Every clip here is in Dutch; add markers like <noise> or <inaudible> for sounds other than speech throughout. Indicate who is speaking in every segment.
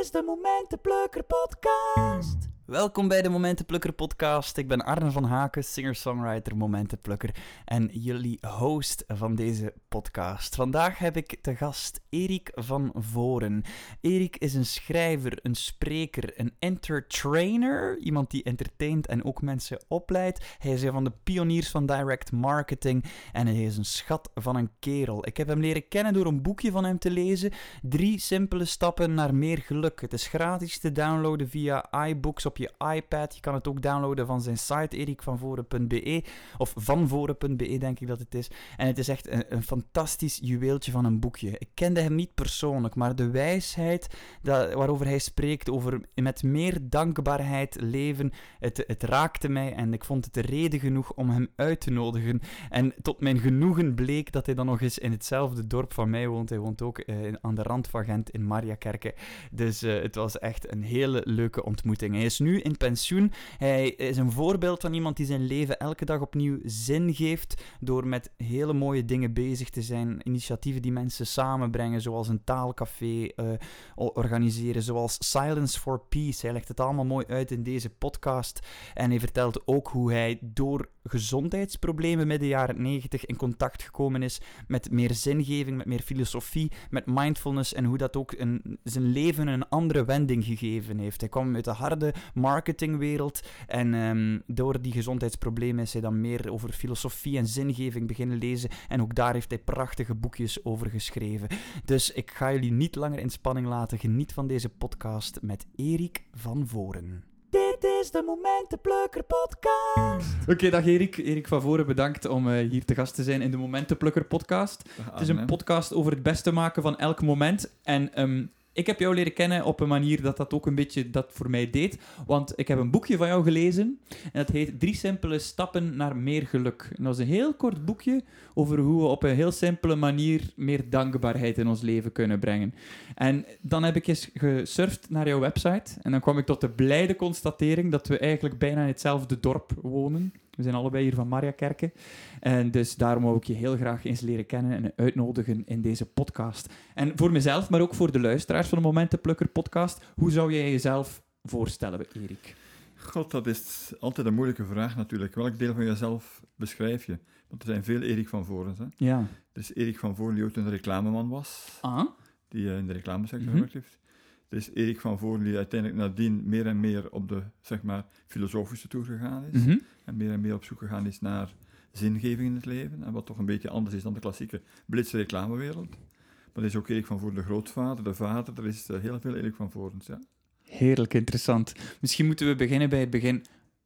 Speaker 1: is de Momentenplukker podcast.
Speaker 2: Welkom bij de Momentenplukker podcast. Ik ben Arne van Haken, singer-songwriter, Momentenplukker en jullie host van deze podcast. Vandaag heb ik te gast Erik van Voren. Erik is een schrijver, een spreker, een entertainer, iemand die entertaint en ook mensen opleidt. Hij is een van de pioniers van direct marketing en hij is een schat van een kerel. Ik heb hem leren kennen door een boekje van hem te lezen, Drie simpele stappen naar meer geluk. Het is gratis te downloaden via iBooks op je iPad. Je kan het ook downloaden van zijn site erikvanvoren.be of vanvoren.be denk ik dat het is. En het is echt een, fantastisch juweeltje van een boekje. Ik kende hem niet persoonlijk, maar de wijsheid dat, waarover hij spreekt over met meer dankbaarheid leven, het, het raakte mij en ik vond het de reden genoeg om hem uit te nodigen. En tot mijn genoegen bleek dat hij dan nog eens in hetzelfde dorp van mij woont. Hij woont ook uh, aan de rand van Gent in Mariakerke. Dus uh, het was echt een hele leuke ontmoeting. Hij is nu in pensioen. Hij is een voorbeeld van iemand die zijn leven elke dag opnieuw zin geeft door met hele mooie dingen bezig te zijn. Initiatieven die mensen samenbrengen, zoals een taalcafé uh, organiseren, zoals Silence for Peace. Hij legt het allemaal mooi uit in deze podcast. En hij vertelt ook hoe hij door gezondheidsproblemen midden jaren 90 in contact gekomen is met meer zingeving, met meer filosofie, met mindfulness en hoe dat ook een, zijn leven een andere wending gegeven heeft. Hij kwam uit de harde marketingwereld en um, door die gezondheidsproblemen is hij dan meer over filosofie en zingeving beginnen lezen en ook daar heeft hij prachtige boekjes over geschreven. Dus ik ga jullie niet langer in spanning laten. Geniet van deze podcast met Erik van Voren.
Speaker 1: Dit is de Momentenplukker podcast.
Speaker 2: Oké, okay, dag Erik. Erik van Voren, bedankt om uh, hier te gast te zijn in de Momentenplukker podcast. Dag, het is een podcast over het beste maken van elk moment. En um, ik heb jou leren kennen op een manier dat dat ook een beetje dat voor mij deed. Want ik heb een boekje van jou gelezen. En dat heet Drie simpele stappen naar meer geluk. En dat is een heel kort boekje over hoe we op een heel simpele manier meer dankbaarheid in ons leven kunnen brengen. En dan heb ik eens gesurfd naar jouw website. En dan kwam ik tot de blijde constatering dat we eigenlijk bijna in hetzelfde dorp wonen. We zijn allebei hier van Mariakerke. En dus daarom wou ik je heel graag eens leren kennen en uitnodigen in deze podcast. En voor mezelf, maar ook voor de luisteraars van de Momentenplukker podcast, hoe zou jij jezelf voorstellen, Erik?
Speaker 3: God, dat is altijd een moeilijke vraag natuurlijk. Welk deel van jezelf beschrijf je? Want er zijn veel Erik van Voren. Hè?
Speaker 2: Ja.
Speaker 3: Dus Erik van Voren, die ook een reclameman was.
Speaker 2: Ah.
Speaker 3: Die uh, in de reclamesector mm gewerkt heeft. Dus Erik van Voren, die uiteindelijk nadien meer en meer op de zeg maar, filosofische toer gegaan is.
Speaker 2: Mm -hmm.
Speaker 3: En meer en meer op zoek gegaan is naar zingeving in het leven. En wat toch een beetje anders is dan de klassieke blitse reclamewereld. Maar er is ook Erik van Voren de grootvader, de vader. Er is uh, heel veel Erik van Vorens, ja.
Speaker 2: Heerlijk interessant. Misschien moeten we beginnen bij het begin.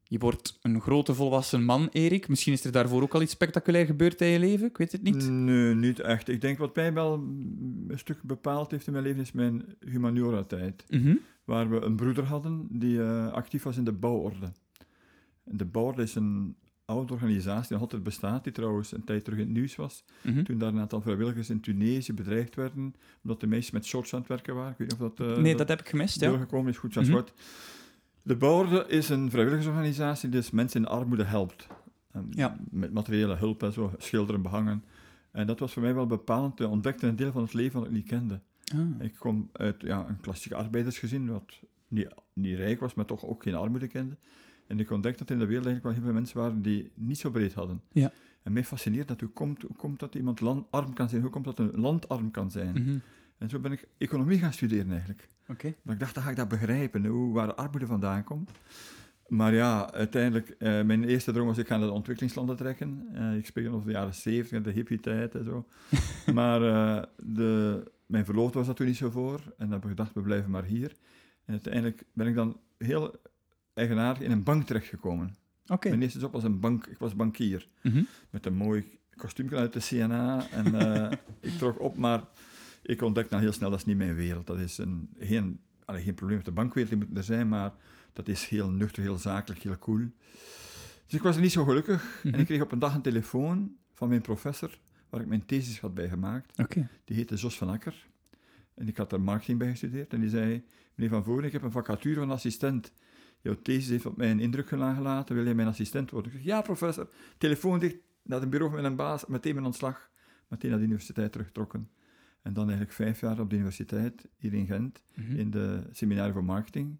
Speaker 2: Je wordt een grote volwassen man, Erik. Misschien is er daarvoor ook al iets spectaculair gebeurd in je leven. Ik weet het niet.
Speaker 3: Nee, niet echt. Ik denk wat mij wel een stuk bepaald heeft in mijn leven is mijn humaniora-tijd.
Speaker 2: Mm -hmm.
Speaker 3: Waar we een broeder hadden die uh, actief was in de bouworde. De bouworde is een oude organisatie die nog altijd bestaat, die trouwens een tijd terug in het nieuws was.
Speaker 2: Mm -hmm.
Speaker 3: Toen daar een aantal vrijwilligers in Tunesië bedreigd werden, omdat de meisjes met shorts aan het werken waren. Ik weet niet of dat... Uh,
Speaker 2: nee, dat, dat, heb ik gemist, ja.
Speaker 3: Doorgekomen is, goed zoals mm -hmm. De Bouworde is een vrijwilligersorganisatie die dus mensen in armoede helpt. En
Speaker 2: ja.
Speaker 3: Met materiële hulp en zo, schilderen, behangen. En dat was voor mij wel bepalend. Ik ontdekte een deel van het leven dat ik niet kende.
Speaker 2: Ah.
Speaker 3: Ik kom uit ja, een klassiek arbeidersgezin, wat niet, niet rijk was, maar toch ook geen armoede kende. En ik ontdekte dat in de wereld eigenlijk wel heel veel mensen waren die niet zo breed hadden.
Speaker 2: Ja.
Speaker 3: En mij fascineert dat hoe komt, hoe komt dat iemand land, arm kan zijn, hoe komt dat een land arm kan zijn.
Speaker 2: Mm -hmm.
Speaker 3: En zo ben ik economie gaan studeren eigenlijk.
Speaker 2: Okay.
Speaker 3: Maar ik dacht, dan ga ik dat begrijpen, hoe, waar de armoede vandaan komt. Maar ja, uiteindelijk, uh, mijn eerste droom was, ik ga naar de ontwikkelingslanden trekken. Uh, ik spreek over de jaren zeventig, de hippie-tijd en zo. <laughs> maar uh, de, mijn verloofde was dat toen niet zo voor. En dan heb ik gedacht, we blijven maar hier. En uiteindelijk ben ik dan heel eigenaardig in een bank terechtgekomen.
Speaker 2: Okay.
Speaker 3: Mijn eerste job was een bank, ik was bankier.
Speaker 2: Mm -hmm.
Speaker 3: Met een mooi kostuum uit de CNA. En <laughs> ik trok op, maar ik ontdekte dan heel snel, dat is niet mijn wereld. Dat is een, geen, allee, geen probleem met de bankwereld, die moet er zijn, maar dat is heel nuchter, heel zakelijk, heel cool. Dus ik was er niet zo gelukkig.
Speaker 2: Mhm.
Speaker 3: Mm -hmm. En ik kreeg op een dag een telefoon van mijn professor, waar ik mijn thesis had bij gemaakt.
Speaker 2: Okay.
Speaker 3: Die heette Jos van Akker. En ik had er marketing bij gestudeerd. En die zei, meneer Van Voren, ik heb een vacature van assistent. Jouw thesis heeft op mij een indruk gelaten, wil jij mijn assistent worden? Ik zeg, ja professor. Telefoon dicht, naar het bureau van mijn baas, meteen mijn ontslag. Meteen naar de universiteit teruggetrokken. En dan eigenlijk vijf jaar op de universiteit, hier in Gent,
Speaker 2: Mhm.
Speaker 3: in de seminarie voor marketing,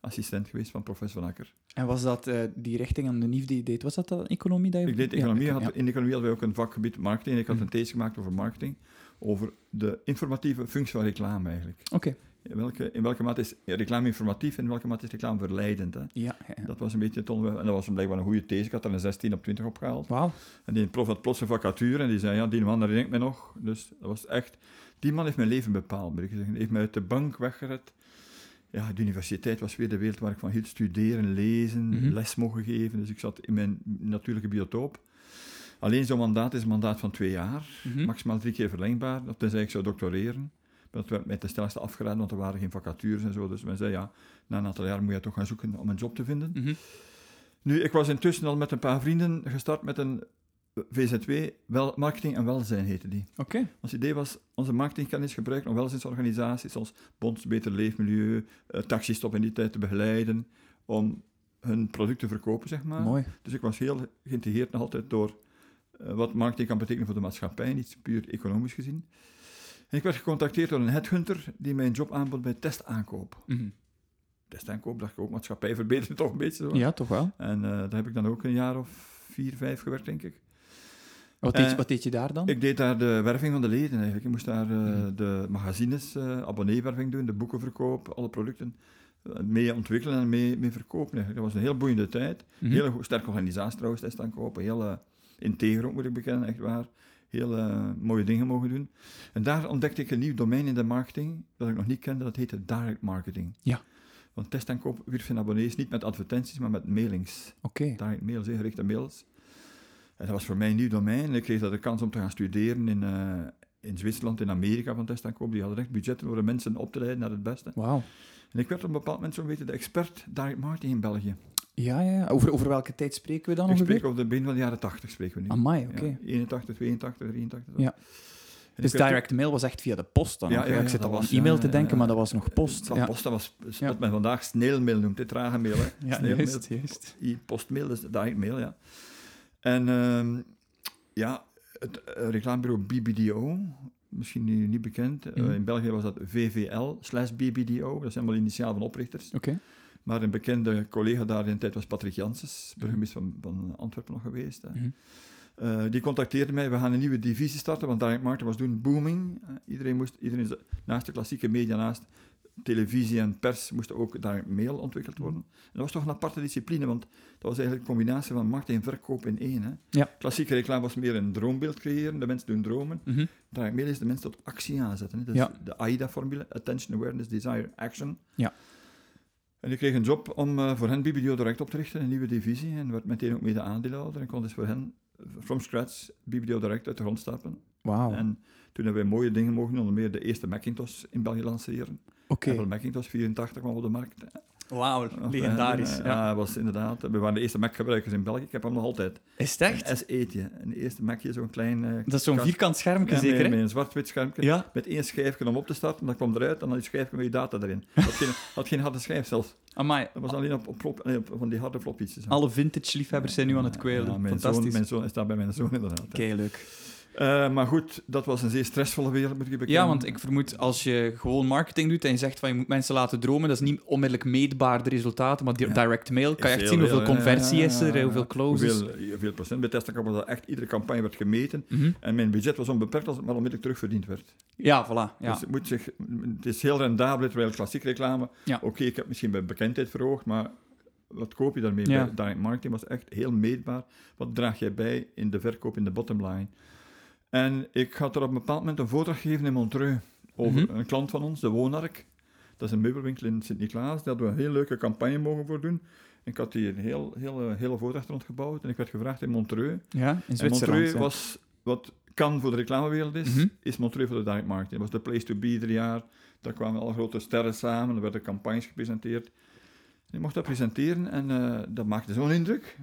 Speaker 3: assistent geweest van professor Van Akker.
Speaker 2: En was dat eh, die richting aan de NIF die je deed? Was dat dan economie? Dat je...
Speaker 3: Ik deed economie,
Speaker 2: ik-
Speaker 3: had,
Speaker 2: ja.
Speaker 3: in economie hadden wij ook een vakgebied marketing. en Ik had
Speaker 2: Mhm.
Speaker 3: een thesis gemaakt over marketing, over de informatieve functie van reclame eigenlijk.
Speaker 2: Oké.
Speaker 3: In welke, in welke mate is reclame informatief en in welke mate is reclame verleidend. Hè?
Speaker 2: Ja, ja.
Speaker 3: Dat was een beetje het onderwerp. En dat was blijkbaar een goede these. Ik had er een 16 op 20 opgehaald.
Speaker 2: Wauw.
Speaker 3: En die prof had plots een vacature en die zei, ja, die man herinner ik me nog. Dus dat was echt... Die man heeft mijn leven bepaald, moet ik zeggen. Hij heeft mij uit de bank weggered. Ja, de universiteit was weer de wereld waar ik van hield. Studeren, lezen,
Speaker 2: Mhm.
Speaker 3: les mogen geven. Dus ik zat in mijn natuurlijke biotoop. Alleen zo'n mandaat is een mandaat van twee jaar.
Speaker 2: Mhm.
Speaker 3: Maximaal drie keer verlengbaar. Dat tenzij ik zou doctoreren. Dat werd mij ten stelligste afgeraden, want er waren geen vacatures en zo. Dus men zei, ja, na een aantal jaar moet je toch gaan zoeken om een job te vinden.
Speaker 2: Mhm.
Speaker 3: Nu, ik was intussen al met een paar vrienden gestart met een VZW, wel, Marketing en Welzijn heette die.
Speaker 2: Oké.
Speaker 3: Ons idee was onze marketingkennis gebruiken om welzijnsorganisaties zoals Bonds Beter Leefmilieu, uh, Taxistop in die tijd te begeleiden, om hun product te verkopen, zeg maar.
Speaker 2: Mooi.
Speaker 3: Dus ik was heel geïntegreerd nog altijd door uh, wat marketing kan betekenen voor de maatschappij, niet puur economisch gezien. En ik werd gecontacteerd door een headhunter die mij een job aanbood bij testaankoop.
Speaker 2: Mhm.
Speaker 3: Testaankoop, dacht ik ook, maatschappij verbeteren toch een beetje zo.
Speaker 2: Ja, toch wel.
Speaker 3: En uh, daar heb ik dan ook een jaar of vier, vijf gewerkt, denk ik.
Speaker 2: Wat deed, je,
Speaker 3: Eh,
Speaker 2: wat deed je daar dan?
Speaker 3: Ik deed daar de werving van de leden eigenlijk. Ik moest daar uh,
Speaker 2: Mhm.
Speaker 3: de magazines, uh, abonneewerving doen, de boekenverkoop, alle producten mee ontwikkelen en mee, mee verkopen. Eigenlijk. Dat was een heel boeiende tijd.
Speaker 2: Mhm.
Speaker 3: Hele go- sterke organisatie trouwens, test aankopen. Heel uh, integer ook, moet ik bekennen, echt waar. Heel uh, mooie dingen mogen doen. En daar ontdekte ik een nieuw domein in de marketing, dat ik nog niet kende, dat heette direct marketing.
Speaker 2: Ja.
Speaker 3: Want testaankoop wierf zijn abonnees niet met advertenties, maar met mailings.
Speaker 2: Oké.
Speaker 3: Direct mails, gerichte mails. En dat was voor mij een nieuw domein. Ik kreeg dat de kans om te gaan studeren in, uh, in Zwitserland, in Amerika van testaankoop. Die hadden echt budgetten voor de mensen op te leiden naar het beste.
Speaker 2: Wauw.
Speaker 3: En ik werd op een bepaald moment zo'n beetje de expert direct marketing in België.
Speaker 2: Ja, ja. Over, over welke tijd spreken we dan
Speaker 3: ik spreek over de begin van de jaren 80 spreken we nu.
Speaker 2: Amai, oké.
Speaker 3: Ja, 81, 82, 83. zo.
Speaker 2: Ja.
Speaker 3: En
Speaker 2: Dus direct mail was echt via de post dan?
Speaker 3: Ja, ja,
Speaker 2: ik zit al aan e-mail te denken, maar dat was nog post.
Speaker 3: Dat
Speaker 2: ja.
Speaker 3: post, dat was wat men vandaag snailmail noemt, dit trage mail. Hè.
Speaker 2: Ja, juist, juist.
Speaker 3: I- Postmail, dus direct mail, ja. En ehm, ja, het eh, reclamebureau BBDO, misschien nu niet bekend. Eh,
Speaker 2: Mhm.
Speaker 3: in België was dat VVL slash BBDO, dat zijn allemaal initiaal van oprichters.
Speaker 2: Oké.
Speaker 3: Maar een bekende collega daar in de tijd was Patrick Janssens, burgemeester van, van Antwerpen nog geweest. Hè.
Speaker 2: Mhm.
Speaker 3: Eh, die contacteerde mij, we gaan een nieuwe divisie starten, want direct marketing was toen booming. Iedereen moest, iedereen, naast de klassieke media, naast televisie en pers, moest ook direct mail ontwikkeld worden. En dat was toch een aparte discipline, want dat was eigenlijk een combinatie van marketing en verkoop in één. Hè.
Speaker 2: Ja.
Speaker 3: Klassieke reclame was meer een droombeeld creëren, de mensen doen dromen.
Speaker 2: Mhm.
Speaker 3: Direct mail is de mensen tot actie aanzetten. Hè. Dat
Speaker 2: Ja.
Speaker 3: is de AIDA-formule, Attention, Awareness, Desire, Action.
Speaker 2: Ja.
Speaker 3: En ik kreeg een job om uh, voor hen BBDO direct op te richten, een nieuwe divisie, en werd meteen ook mede aandeelhouder. En kon dus voor hen, from scratch, BBDO direct uit de grond stappen.
Speaker 2: Wauw.
Speaker 3: En toen hebben wij mooie dingen mogen doen, onder meer de eerste Macintosh in België lanceren. Apple Macintosh 84 kwam op de markt.
Speaker 2: Wauw, legendarisch.
Speaker 3: eh,
Speaker 2: ja.
Speaker 3: Ja, was inderdaad. We waren de eerste Mac-gebruikers in België. Ik heb hem nog altijd.
Speaker 2: Is het echt?
Speaker 3: Een S-eetje. Een eerste Macje, zo'n klein... eh,
Speaker 2: Dat is zo'n vierkant schermpje
Speaker 3: ja,
Speaker 2: zeker,
Speaker 3: met,
Speaker 2: hè?
Speaker 3: met een zwart-wit schermpje.
Speaker 2: Ja.
Speaker 3: Met één schijfje om op te starten. Dat kwam eruit. En dan die schijfje met je data erin. Had geen, <laughs> had geen harde schijf zelfs.
Speaker 2: Amai,
Speaker 3: Dat was alleen op, op, op van die harde floppies.
Speaker 2: alle vintage-liefhebbers zijn nu aan het kwelen.
Speaker 3: Ja, mijn,
Speaker 2: Fantastisch.
Speaker 3: zoon, mijn zoon is daar bij mijn zoon inderdaad.
Speaker 2: Oké, leuk.
Speaker 3: Eh, maar goed, dat was een zeer stressvolle wereld, moet ik bekennen.
Speaker 2: Ja, want ik vermoed als je gewoon marketing doet en je zegt van je moet mensen laten dromen, dat is niet onmiddellijk meetbaar de resultaten, maar
Speaker 3: Ja.
Speaker 2: direct mail kan je echt zien hoeveel conversie
Speaker 3: Ja,
Speaker 2: is er, hoeveel closes.
Speaker 3: Hoeveel, hoeveel procent bij was dat echt, iedere campagne werd gemeten.
Speaker 2: Mhm.
Speaker 3: En mijn budget was onbeperkt als het maar onmiddellijk terugverdiend werd.
Speaker 2: Ja, voilà. Ja.
Speaker 3: Dus het, moet zich, het is heel rendabel, terwijl klassiek reclame... Oké, ik heb misschien bij bekendheid verhoogd, maar wat koop je daarmee? Direct marketing was echt heel meetbaar. Wat draag jij bij in de verkoop, in de bottomline? En ik had er op een bepaald moment een voordracht gegeven in Montreux over
Speaker 2: Mhm.
Speaker 3: een klant van ons, de Woonark. Dat is een meubelwinkel in Sint-Niklaas. Daar hadden we een heel leuke campagne mogen voor doen. Ik had hier een heel, heel, hele voordracht rondgebouwd en ik werd gevraagd in Montreux.
Speaker 2: ja, in
Speaker 3: En
Speaker 2: Zwitserland.
Speaker 3: Montreux
Speaker 2: ja.
Speaker 3: was wat kan voor de reclamewereld is,
Speaker 2: Mhm.
Speaker 3: is Montreux voor de direct marketing. Dat was de place to be ieder jaar. Daar kwamen alle grote sterren samen, er werden campagnes gepresenteerd. Ik mocht dat presenteren en eh, dat maakte zo'n indruk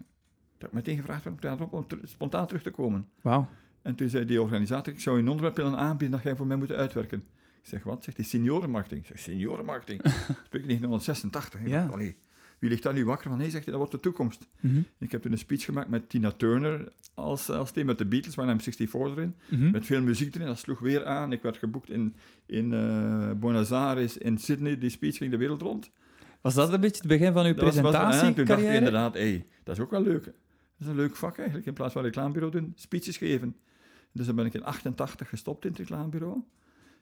Speaker 3: dat ik meteen gevraagd werd om spontaan terug te komen.
Speaker 2: Wauw.
Speaker 3: En toen zei die organisator, ik zou je een onderwerp willen aanbieden dat jij voor mij moet uitwerken. Ik zeg, wat? Zegt hij, seniorenmarketing. Ik zeg, seniorenmarketing? Spreek 1986. hè?
Speaker 2: Ja.
Speaker 3: Allee, wie ligt daar nu wakker van? Nee, zegt hij, dat wordt de toekomst.
Speaker 2: Mhm.
Speaker 3: Ik heb toen een speech gemaakt met Tina Turner als, als thema, met de Beatles, waar M64 erin.
Speaker 2: Mhm.
Speaker 3: Met veel muziek erin, dat sloeg weer aan. Ik werd geboekt in, in eh, Buenos Aires, in Sydney. Die speech ging de wereld rond.
Speaker 2: Was dat een beetje het begin van uw
Speaker 3: was- en toen dacht ik inderdaad, hey, dat is ook wel leuk. Dat is een leuk vak eigenlijk, in plaats van reclamebureau doen, speeches geven. Dus dan ben ik in 88 gestopt in het reclamebureau.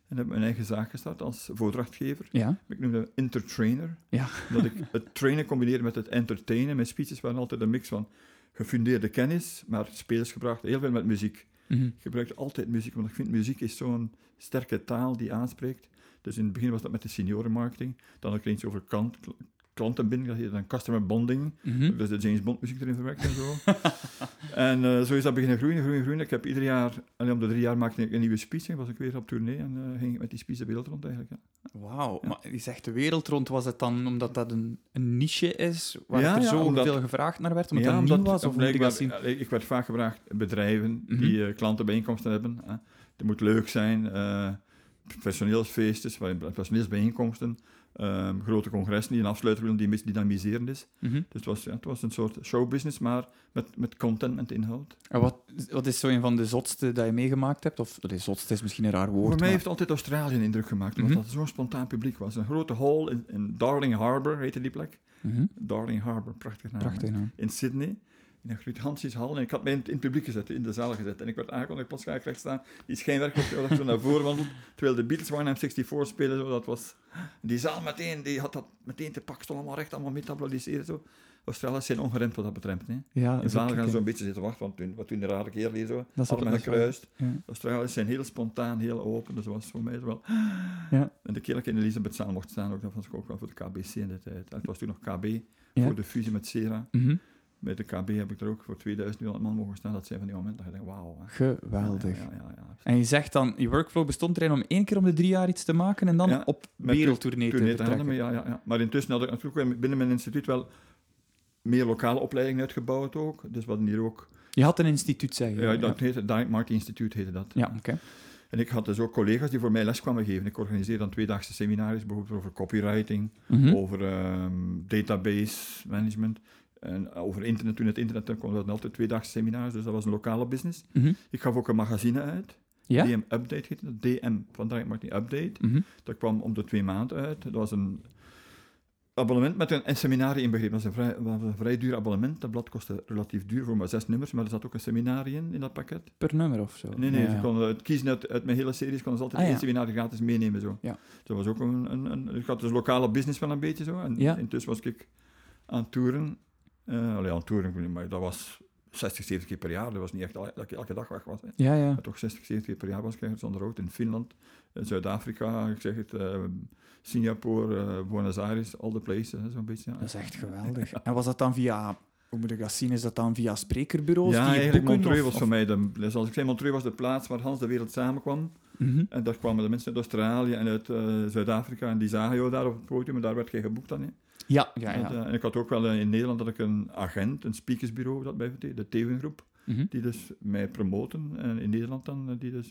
Speaker 3: En heb mijn eigen zaak gestart als voordrachtgever.
Speaker 2: Ja,
Speaker 3: Ik noemde intertrainer.
Speaker 2: ja.
Speaker 3: Dat ik het trainen combineerde met het entertainen. Mijn speeches waren altijd een mix van gefundeerde kennis, maar spelers gebracht, heel veel met muziek.
Speaker 2: Mhm.
Speaker 3: Ik gebruik altijd muziek, want ik vind muziek is zo'n sterke taal die aanspreekt. Dus in het begin was dat met de seniorenmarketing. Dan had ik eens over klant, klantenbinding, dat heette dan customer bonding. Dus de James Bond muziek erin verwerkt en zo. <laughs> en eh, zo is dat beginnen groeien, groeien, groeien. Ik heb ieder jaar, en om de drie jaar maakte ik een nieuwe speech en was ik weer op tournee en eh, ging ik met die speech de wereld rond eigenlijk. Ja.
Speaker 2: Wauw,
Speaker 3: Ja.
Speaker 2: maar je zegt de wereld rond, was het dan omdat dat een, een niche is, waar
Speaker 3: Ja,
Speaker 2: er
Speaker 3: ja,
Speaker 2: zo
Speaker 3: omdat-
Speaker 2: veel gevraagd naar werd, omdat
Speaker 3: Ja,
Speaker 2: dat nieuw was? Of moet ik
Speaker 3: blijkbaar-
Speaker 2: dat zien?
Speaker 3: eh, ik werd vaak gevraagd, bedrijven
Speaker 2: Mhm.
Speaker 3: die eh, klantenbijeenkomsten hebben. Het moet leuk zijn, personeelsfeestjes, personeelsbijeenkomsten, ehm, grote congressen die een afsluiter willen die mis- dynamiserend is.
Speaker 2: Mhm.
Speaker 3: Dus het was, ja, het was een soort showbusiness, maar met, met content, met inhoud.
Speaker 2: En wat, wat is zo een van de zotste dat je meegemaakt hebt? Of de zotste is misschien een raar woord.
Speaker 3: Voor mij
Speaker 2: maar-
Speaker 3: heeft altijd Australië een indruk gemaakt, omdat
Speaker 2: Mhm.
Speaker 3: dat zo'n spontaan publiek was. Een grote hall in, in Darling Harbour, heette die plek.
Speaker 2: Mhm.
Speaker 3: Darling Harbour, prachtig naam.
Speaker 2: Prachtig naam.
Speaker 3: in Sydney. In een gigantisch hal. En ik had mij in, in het publiek gezet, in de zaal gezet. En ik werd aangekondigd, plots ga ik recht staan. Die schijnwerk was terwijl ik zo naar voren wandelde. Terwijl de Beatles waren M64 spelen. Zo, dat was... Die zaal meteen, die had dat meteen te pakken. Stond allemaal recht, allemaal mee te applaudisseren. Zo. Australiërs zijn ongeremd wat dat betreft. Hè.
Speaker 2: Ja,
Speaker 3: In Vlaanderen gaan ze
Speaker 2: zo.
Speaker 3: zo'n beetje zitten wachten, want toen, wat toen de rare kerel hier zo,
Speaker 2: Dat dat wel-
Speaker 3: gekruist.
Speaker 2: Ja.
Speaker 3: Australiërs zijn heel spontaan, heel open. Dus dat was voor mij wel...
Speaker 2: Ja.
Speaker 3: En de keer dat ik in Elisabethzaal mocht staan, ook, dat was ook wel voor de KBC in de tijd. Het was toen nog KB,
Speaker 2: Ja.
Speaker 3: voor de fusie met Sera.
Speaker 2: Mhm.
Speaker 3: Bij de KB heb ik er ook voor 2000 man mogen staan. Dat zijn van die momenten dat je denkt, wauw.
Speaker 2: Geweldig.
Speaker 3: Ja, ja, ja, ja.
Speaker 2: En je zegt dan, je workflow bestond erin om één keer om de drie jaar iets te maken en dan
Speaker 3: Ja,
Speaker 2: op wereldtournee te vertrekken.
Speaker 3: Ja, ja, ja. Maar intussen had ik natuurlijk binnen mijn instituut wel meer lokale opleidingen uitgebouwd ook. Dus hadden hier ook...
Speaker 2: Je had een instituut, zeg je.
Speaker 3: Ja, dat heette Direct Marketing Instituut heette dat.
Speaker 2: Ja, oké.
Speaker 3: En ik had dus ook collega's die voor mij les kwamen geven. Ik organiseerde dan tweedaagse seminaries, bijvoorbeeld over copywriting,
Speaker 2: Mhm.
Speaker 3: over ehm, database management. En over internet, toen het internet kwam, hadden we altijd tweedaagse seminars, dus dat was een lokale business.
Speaker 2: Mhm.
Speaker 3: Ik gaf ook een magazine uit.
Speaker 2: Ja?
Speaker 3: DM Update heette dat. DM, van Direct Marketing Update.
Speaker 2: Mhm.
Speaker 3: Dat kwam om de twee maanden uit. Dat was een abonnement met een, een seminarie inbegrepen. Dat was een, vrij, was een vrij duur abonnement. Dat blad kostte relatief duur voor maar zes nummers, maar er zat ook een seminarie in, in dat pakket.
Speaker 2: Per nummer of zo?
Speaker 3: Nee, nee,
Speaker 2: Ja.
Speaker 3: ze konden het kiezen uit, uit mijn hele series, konden ze altijd
Speaker 2: Ah, ja.
Speaker 3: één seminarie gratis meenemen. Zo.
Speaker 2: Ja.
Speaker 3: Dat was ook een, een, een, ik had dus lokale business wel een beetje zo. En
Speaker 2: Ja.
Speaker 3: intussen was ik aan toeren. Allee, aan niet, maar dat was 60, 70 keer per jaar. Dat was niet echt al- dat ik elke dag weg was. Hè.
Speaker 2: Ja, ja.
Speaker 3: Maar toch 60, 70 keer per jaar was ik ergens on the road in Finland, Zuid-Afrika, ik zeg het, eh, Singapore, eh, Buenos Aires, all the places, zo'n beetje.
Speaker 2: Dat is echt geweldig. <laughs> En was dat dan via, hoe moet ik dat zien, is dat dan via sprekerbureaus
Speaker 3: Ja,
Speaker 2: die
Speaker 3: eigenlijk
Speaker 2: boeken?
Speaker 3: Montreux
Speaker 2: of-
Speaker 3: was voor mij, de, dus als ik zei, Montreux was de plaats waar Hans de wereld samenkwam.
Speaker 2: Mhm.
Speaker 3: En daar kwamen de mensen uit Australië en uit Zuid-Afrika en die zagen jou daar op het podium en daar werd jij geboekt dan. Hè.
Speaker 2: Ja, ja, ja.
Speaker 3: En, eh, en ik had ook wel eh, in Nederland dat ik een agent, een speakersbureau dat bij de Teven Groep,
Speaker 2: Mhm.
Speaker 3: die dus mij promoten. En in Nederland dan, eh, die dus...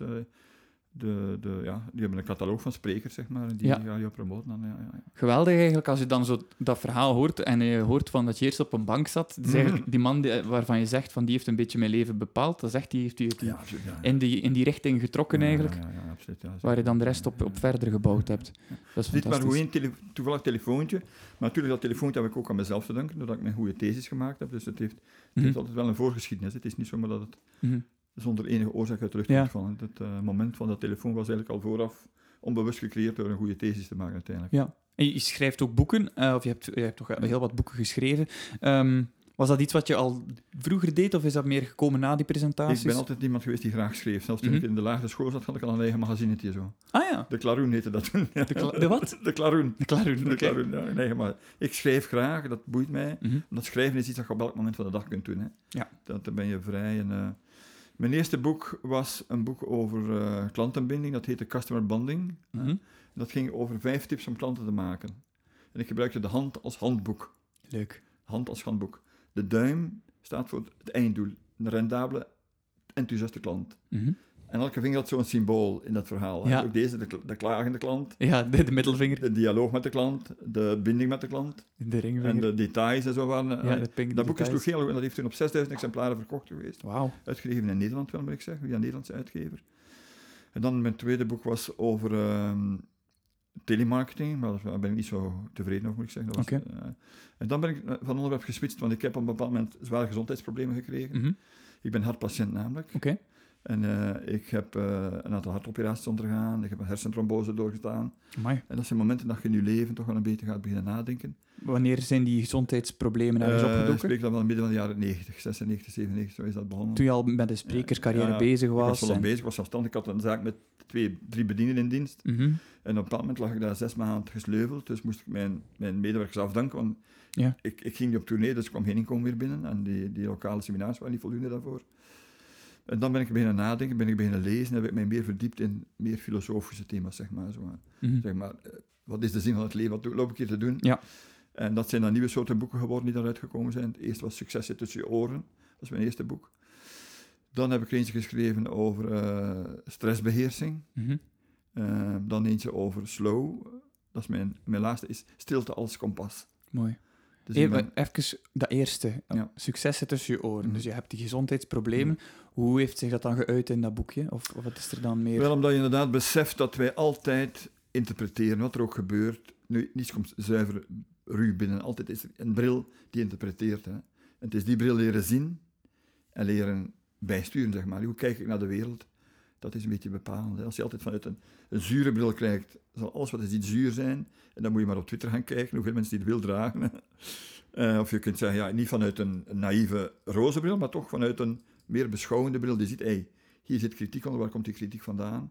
Speaker 3: de, de, ja, die hebben een catalogus van sprekers, zeg maar, die
Speaker 2: Ja.
Speaker 3: gaan je promoten. Dan, ja, ja.
Speaker 2: Geweldig eigenlijk, als je dan zo dat verhaal hoort en je hoort van dat je eerst op een bank zat. Dus eigenlijk
Speaker 3: Mhm.
Speaker 2: die man die, waarvan je zegt van die heeft een beetje mijn leven bepaald, dat zegt die heeft u die in, die, in die richting getrokken eigenlijk,
Speaker 3: Ja, ja, ja, absoluut, ja,
Speaker 2: waar je dan de rest op, op verder gebouwd hebt. Dat is
Speaker 3: Dit maar gewoon tele toevallig telefoontje. Maar natuurlijk, dat telefoontje heb ik ook aan mezelf te danken, doordat ik mijn goede thesis gemaakt heb. Dus het heeft, het
Speaker 2: Mhm.
Speaker 3: heeft altijd wel een voorgeschiedenis. Het is niet zomaar dat het
Speaker 2: Mhm.
Speaker 3: Zonder enige oorzaak uit de lucht
Speaker 2: Ja.
Speaker 3: komt vallen. Het eh, moment van dat telefoon was eigenlijk al vooraf onbewust gecreëerd door een goede thesis te maken uiteindelijk.
Speaker 2: Ja. En je schrijft ook boeken, eh, of je hebt, je hebt toch heel wat boeken geschreven. Ehm, was dat iets wat je al vroeger deed, of is dat meer gekomen na die presentaties?
Speaker 3: Ik ben altijd iemand geweest die graag schreef. Zelfs toen
Speaker 2: Mhm.
Speaker 3: ik in de lagere school zat, had ik al een eigen magazinetje zo.
Speaker 2: Ah ja,
Speaker 3: De Klaroen heette dat toen.
Speaker 2: de, wat?
Speaker 3: De Klaroen.
Speaker 2: De klaroen,
Speaker 3: De. Klaroen, ja, een eigen ma- Ik schrijf graag, dat boeit mij.
Speaker 2: Mhm.
Speaker 3: Omdat schrijven is iets dat je op elk moment van de dag kunt doen. Hè.
Speaker 2: Ja.
Speaker 3: Dat, dan ben je vrij. En, eh, mijn eerste boek was een boek over eh, klantenbinding. Dat heette Customer Bonding.
Speaker 2: Mhm.
Speaker 3: Dat ging over vijf tips om klanten te maken. En ik gebruikte de hand als handboek.
Speaker 2: Leuk.
Speaker 3: Hand als handboek. De duim staat voor het einddoel. Een rendabele, enthousiaste klant.
Speaker 2: Mhm.
Speaker 3: En elke vinger had zo'n symbool in dat verhaal.
Speaker 2: Ja.
Speaker 3: Ook deze, de, de klagende klant,
Speaker 2: Ja, de, de middelvinger,
Speaker 3: de dialoog met de klant, de binding met de klant
Speaker 2: de ringvinger.
Speaker 3: en de details en zo. Waren,
Speaker 2: ja,
Speaker 3: eh,
Speaker 2: de pink
Speaker 3: dat boek is
Speaker 2: details.
Speaker 3: heel goed, dat heeft toen op 6000 exemplaren verkocht geweest.
Speaker 2: Wauw.
Speaker 3: Uitgegeven in Nederland, wel moet ik zeggen, via een Nederlandse uitgever. En dan mijn tweede boek was over ehm, telemarketing, maar daar ben ik niet zo tevreden over, moet ik zeggen. Dat was, eh, en dan ben ik eh, van onderwerp geswitcht, want ik heb op een bepaald moment zware gezondheidsproblemen gekregen.
Speaker 2: Mhm.
Speaker 3: Ik ben hartpatiënt namelijk.
Speaker 2: Oké.
Speaker 3: En eh, ik heb eh, een aantal hartoperaties ondergaan, ik heb een hersentrombose doorgestaan.
Speaker 2: Amai.
Speaker 3: En dat zijn momenten dat je in je leven toch wel een beetje gaat beginnen nadenken.
Speaker 2: Wanneer zijn die gezondheidsproblemen ergens
Speaker 3: Eh, ik
Speaker 2: opgedoken?
Speaker 3: spreek dan wel midden van de jaren 90, 96, 97, zo is dat begonnen.
Speaker 2: Toen je al met de sprekerscarrière
Speaker 3: Ja,
Speaker 2: bezig
Speaker 3: ik was
Speaker 2: was.
Speaker 3: volop
Speaker 2: en-
Speaker 3: bezig, ik was zelfstandig, ik had een zaak met twee, drie bedienden in dienst.
Speaker 2: Mhm.
Speaker 3: En op een bepaald moment lag ik daar zes maanden gesleuveld, dus moest ik mijn, mijn medewerkers afdanken, want
Speaker 2: Ja.
Speaker 3: ik, ik ging niet op tournee, dus er kwam geen inkomen meer binnen. En die, die lokale seminars waren niet voldoende daarvoor. En dan ben ik beginnen nadenken, ben ik beginnen lezen, heb ik mij meer verdiept in meer filosofische thema's, zeg maar. Zo.
Speaker 2: Mhm.
Speaker 3: Zeg maar eh, wat is de zin van het leven, wat loop ik hier te doen?
Speaker 2: Ja.
Speaker 3: En dat zijn dan nieuwe soorten boeken geworden die daaruit gekomen zijn. Het eerste was Succes zit tussen je oren, dat is mijn eerste boek. Dan heb ik er eentje geschreven over eh, stressbeheersing.
Speaker 2: Mhm.
Speaker 3: Eh, dan eentje over slow. Dat is mijn, mijn laatste is stilte als kompas.
Speaker 2: Mooi.
Speaker 3: Dus
Speaker 2: Even, even dat eerste.
Speaker 3: Ja.
Speaker 2: Successen tussen je oren.
Speaker 3: Mhm.
Speaker 2: Dus je hebt die gezondheidsproblemen. Hoe heeft zich dat dan geuit in dat boekje? Of, of wat is er dan meer?
Speaker 3: Wel omdat je inderdaad beseft dat wij altijd interpreteren, wat er ook gebeurt. Nu, niets komt zuiver ruw binnen. Altijd is er een bril die interpreteert. Hè. En het is die bril leren zien en leren bijsturen, zeg maar. Hoe kijk ik naar de wereld? Dat is een beetje bepalend. Als je altijd vanuit een, een zure bril kijkt, zal alles wat is iets zuur zijn. En dan moet je maar op Twitter gaan kijken, hoeveel mensen die het wil dragen. Eh, of je kunt zeggen, ja, niet vanuit een, een naïeve roze bril, maar toch vanuit een meer beschouwende bril. Die ziet, hey, hier zit kritiek onder, waar komt die kritiek vandaan?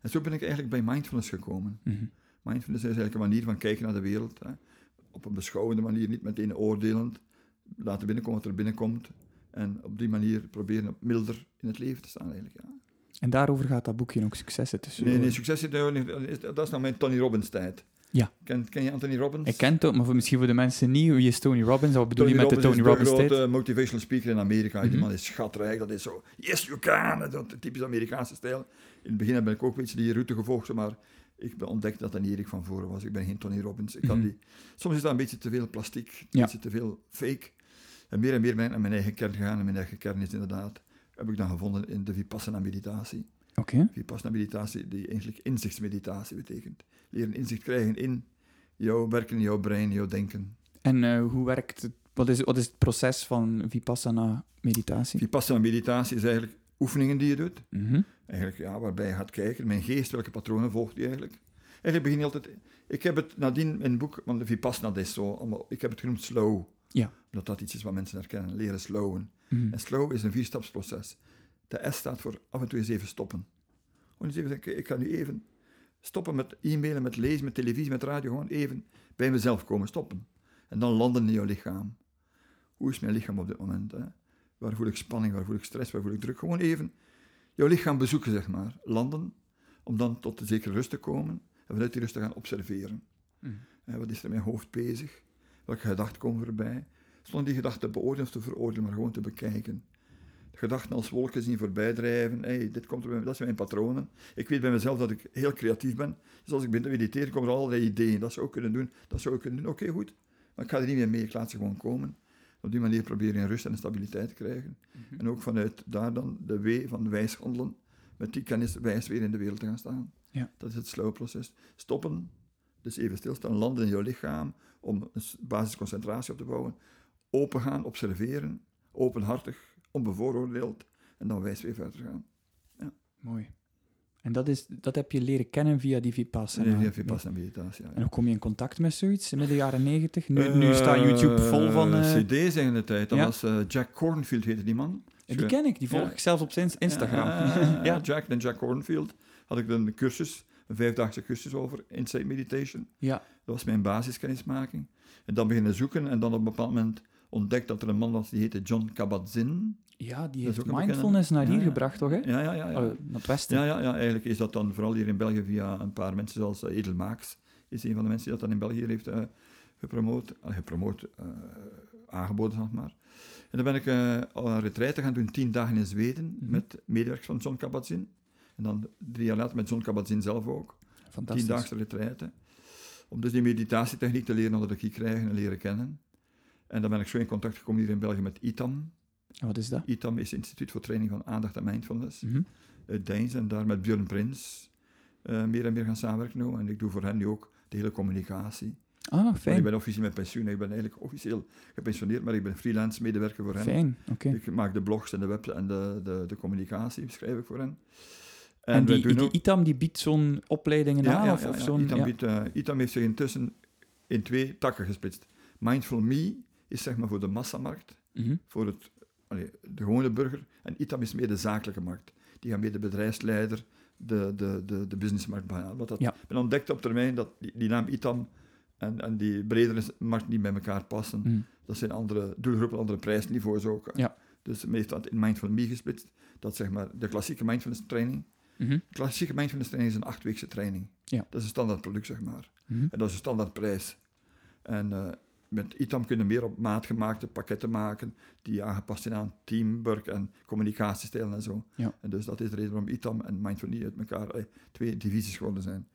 Speaker 3: En zo ben ik eigenlijk bij mindfulness gekomen.
Speaker 2: Mhm.
Speaker 3: Mindfulness is eigenlijk een manier van kijken naar de wereld. Hè. Op een beschouwende manier, niet meteen oordelend. Laten binnenkomen wat er binnenkomt. En op die manier proberen milder in het leven te staan eigenlijk. Ja.
Speaker 2: En daarover gaat dat boekje ook Successen tussen
Speaker 3: Nee, nee,
Speaker 2: oren.
Speaker 3: succes zit is- dat is nou mijn Tony Robbins tijd.
Speaker 2: Ja.
Speaker 3: Ken, ken je Anthony Robbins?
Speaker 2: Ik ken het ook, maar voor, misschien voor de mensen niet, wie is Tony Robbins? Wat bedoel je met de Tony
Speaker 3: is
Speaker 2: Robbins
Speaker 3: de
Speaker 2: tijd?
Speaker 3: grote motivational speaker in Amerika. Die
Speaker 2: Mhm.
Speaker 3: man is schatrijk, dat is zo, yes you can, dat is typisch Amerikaanse stijl. In het begin heb ik ook een beetje die route gevolgd, maar ik ben ontdekt dat dat niet Erik van voren was. Ik ben geen Tony Robbins. Ik kan
Speaker 2: Mhm.
Speaker 3: die, soms is dat een beetje te veel plastiek, een
Speaker 2: Ja.
Speaker 3: beetje te veel fake. En meer en meer ben ik naar mijn eigen kern gegaan. En mijn eigen kern is inderdaad, heb ik dan gevonden in de Vipassana meditatie.
Speaker 2: Oké.
Speaker 3: Vipassana meditatie, die eigenlijk inzichtsmeditatie betekent. Leren inzicht krijgen in jouw werken, jouw brein, jouw denken.
Speaker 2: En eh, hoe werkt het? Wat is, wat is het proces van Vipassana meditatie?
Speaker 3: Vipassana meditatie is eigenlijk oefeningen die je doet.
Speaker 2: Mhm.
Speaker 3: Eigenlijk, ja, waarbij je gaat kijken, mijn geest, welke patronen volgt die eigenlijk? Eigenlijk begin je altijd... Ik heb het nadien in een boek, want de Vipassana dat is zo, allemaal, ik heb het genoemd slow.
Speaker 2: Ja.
Speaker 3: Omdat dat iets is wat mensen herkennen, leren slowen.
Speaker 2: Mhm.
Speaker 3: En slow is een vierstapsproces. De S staat voor af en toe eens even stoppen. Gewoon eens even ik ga nu even stoppen met e-mailen, met lezen, met televisie, met radio. Gewoon even bij mezelf komen, stoppen. En dan landen in jouw lichaam. Hoe is mijn lichaam op dit moment? Hè? Waar voel ik spanning, waar voel ik stress, waar voel ik druk? Gewoon even jouw lichaam bezoeken, zeg maar. Landen, om dan tot een zekere rust te komen. En vanuit die rust te gaan observeren. Hè, wat is er in mijn hoofd bezig? Welke gedachten komen voorbij? Zonder die gedachten te beoordelen of te veroordelen, maar gewoon te bekijken. Gedachten als wolken zien voorbij drijven. Hey, dit komt er bij, dat zijn mijn patronen. Ik weet bij mezelf dat ik heel creatief ben. Dus als ik begin te mediteren, komen er allerlei ideeën. Dat zou ik kunnen doen, dat zou ik kunnen doen. Oké, goed. Maar ik ga er niet meer mee, ik laat ze gewoon komen. Op die manier probeer je een rust en stabiliteit te krijgen.
Speaker 2: Mhm.
Speaker 3: En ook vanuit daar dan de W van wijs handelen. Met die kennis wijs weer in de wereld te gaan staan.
Speaker 2: Ja.
Speaker 3: Dat is het slow proces. Stoppen, dus even stilstaan, landen in jouw lichaam om een basisconcentratie op te bouwen. Open gaan, observeren, openhartig, onbevooroordeeld en dan wijs weer verder gaan.
Speaker 2: Mooi. En dat, is, dat heb je leren kennen via die Vipassana.
Speaker 3: Even pas naar meditatie. ja.
Speaker 2: En hoe kom je in contact met zoiets in de jaren negentig? Nu, nu staat YouTube vol van...
Speaker 3: Eh,
Speaker 2: eh,
Speaker 3: CD's in de tijd. Dat
Speaker 2: ja.
Speaker 3: was eh, Jack Cornfield, heette die man.
Speaker 2: die ken ik, die volg
Speaker 3: Ja.
Speaker 2: ik zelfs op zijn Instagram.
Speaker 3: Ja,
Speaker 2: ja. <laughs>
Speaker 3: Jack en Jack Cornfield had ik dan een cursus, een vijfdaagse cursus over Insight Meditation.
Speaker 2: ja.
Speaker 3: Dat was mijn basiskennismaking. En dan beginnen zoeken en dan op een bepaald moment ontdekt dat er een man was die heette John Kabat-Zinn.
Speaker 2: Ja, die heeft mindfulness naar hier
Speaker 3: Ja,
Speaker 2: gebracht, toch? Hè?
Speaker 3: Ja, ja, ja. Ja.
Speaker 2: Naar het westen.
Speaker 3: ja, ja, ja, eigenlijk is dat dan vooral hier in België via een paar mensen zoals uh, Edel Maaks. Is een van de mensen die dat dan in België heeft eh, gepromoot, uh, gepromoot eh, aangeboden, zeg maar. En dan ben ik uh, een retraite gaan doen, tien dagen in Zweden,
Speaker 2: Mhm.
Speaker 3: met medewerkers van John Kabat-Zinn. En dan drie jaar later met John Kabat-Zinn zelf ook.
Speaker 2: Fantastisch.
Speaker 3: Tiendaagse retraite. Om dus die meditatietechniek te leren onder de kie krijgen en leren kennen. En dan ben ik zo in contact gekomen hier in België met ITAM.
Speaker 2: En wat is dat?
Speaker 3: ITAM is het Instituut voor Training van Aandacht en Mindfulness.
Speaker 2: Mhm.
Speaker 3: Uit Deins en daar met Björn Prins eh, meer en meer gaan samenwerken. nu. En ik doe voor hen nu ook de hele communicatie.
Speaker 2: Ah,
Speaker 3: Want Ik
Speaker 2: fijn.
Speaker 3: ben officieel met pensioen. Ik ben eigenlijk officieel gepensioneerd, maar ik ben freelance medewerker voor hen.
Speaker 2: Fijn, oké.
Speaker 3: Ik maak de blogs en de web en de, de, de communicatie, schrijf ik voor hen.
Speaker 2: En,
Speaker 3: wij
Speaker 2: die,
Speaker 3: doen
Speaker 2: die
Speaker 3: ook-
Speaker 2: ITAM die biedt zo'n opleidingen
Speaker 3: ja,
Speaker 2: aan?
Speaker 3: ja,
Speaker 2: of,
Speaker 3: ja,
Speaker 2: of
Speaker 3: ja.
Speaker 2: zo'n...
Speaker 3: ITAM,
Speaker 2: ja.
Speaker 3: biedt, eh, ITAM heeft zich intussen in twee takken gesplitst. Mindful Me is zeg maar voor de massamarkt,
Speaker 2: Mhm.
Speaker 3: voor het, allee, de gewone burger. En ITAM is meer de zakelijke markt. Die gaan meer de bedrijfsleider, de, de, de, de businessmarkt behalen. Wat dat,
Speaker 2: Ja.
Speaker 3: Ik ben ontdekt op termijn dat die, die naam ITAM en, en die bredere markt niet bij elkaar passen.
Speaker 2: Mhm.
Speaker 3: Dat zijn andere doelgroepen, andere prijsniveaus ook.
Speaker 2: Ja.
Speaker 3: Dus men heeft dat in Mindful Me gesplitst. Dat zeg maar de klassieke mindfulness training.
Speaker 2: Mhm.
Speaker 3: Klassieke mindfulness training is een achtweekse training.
Speaker 2: Ja.
Speaker 3: Dat is een standaard product, zeg maar.
Speaker 2: Mhm.
Speaker 3: En dat is een standaard prijs. En eh, met ITAM kunnen meer op maat gemaakte pakketten maken, die aangepast zijn aan teamwork en communicatiestijlen en zo.
Speaker 2: Ja.
Speaker 3: En dus dat is de reden waarom ITAM en Mindful Me uit elkaar eh, twee divisies geworden zijn.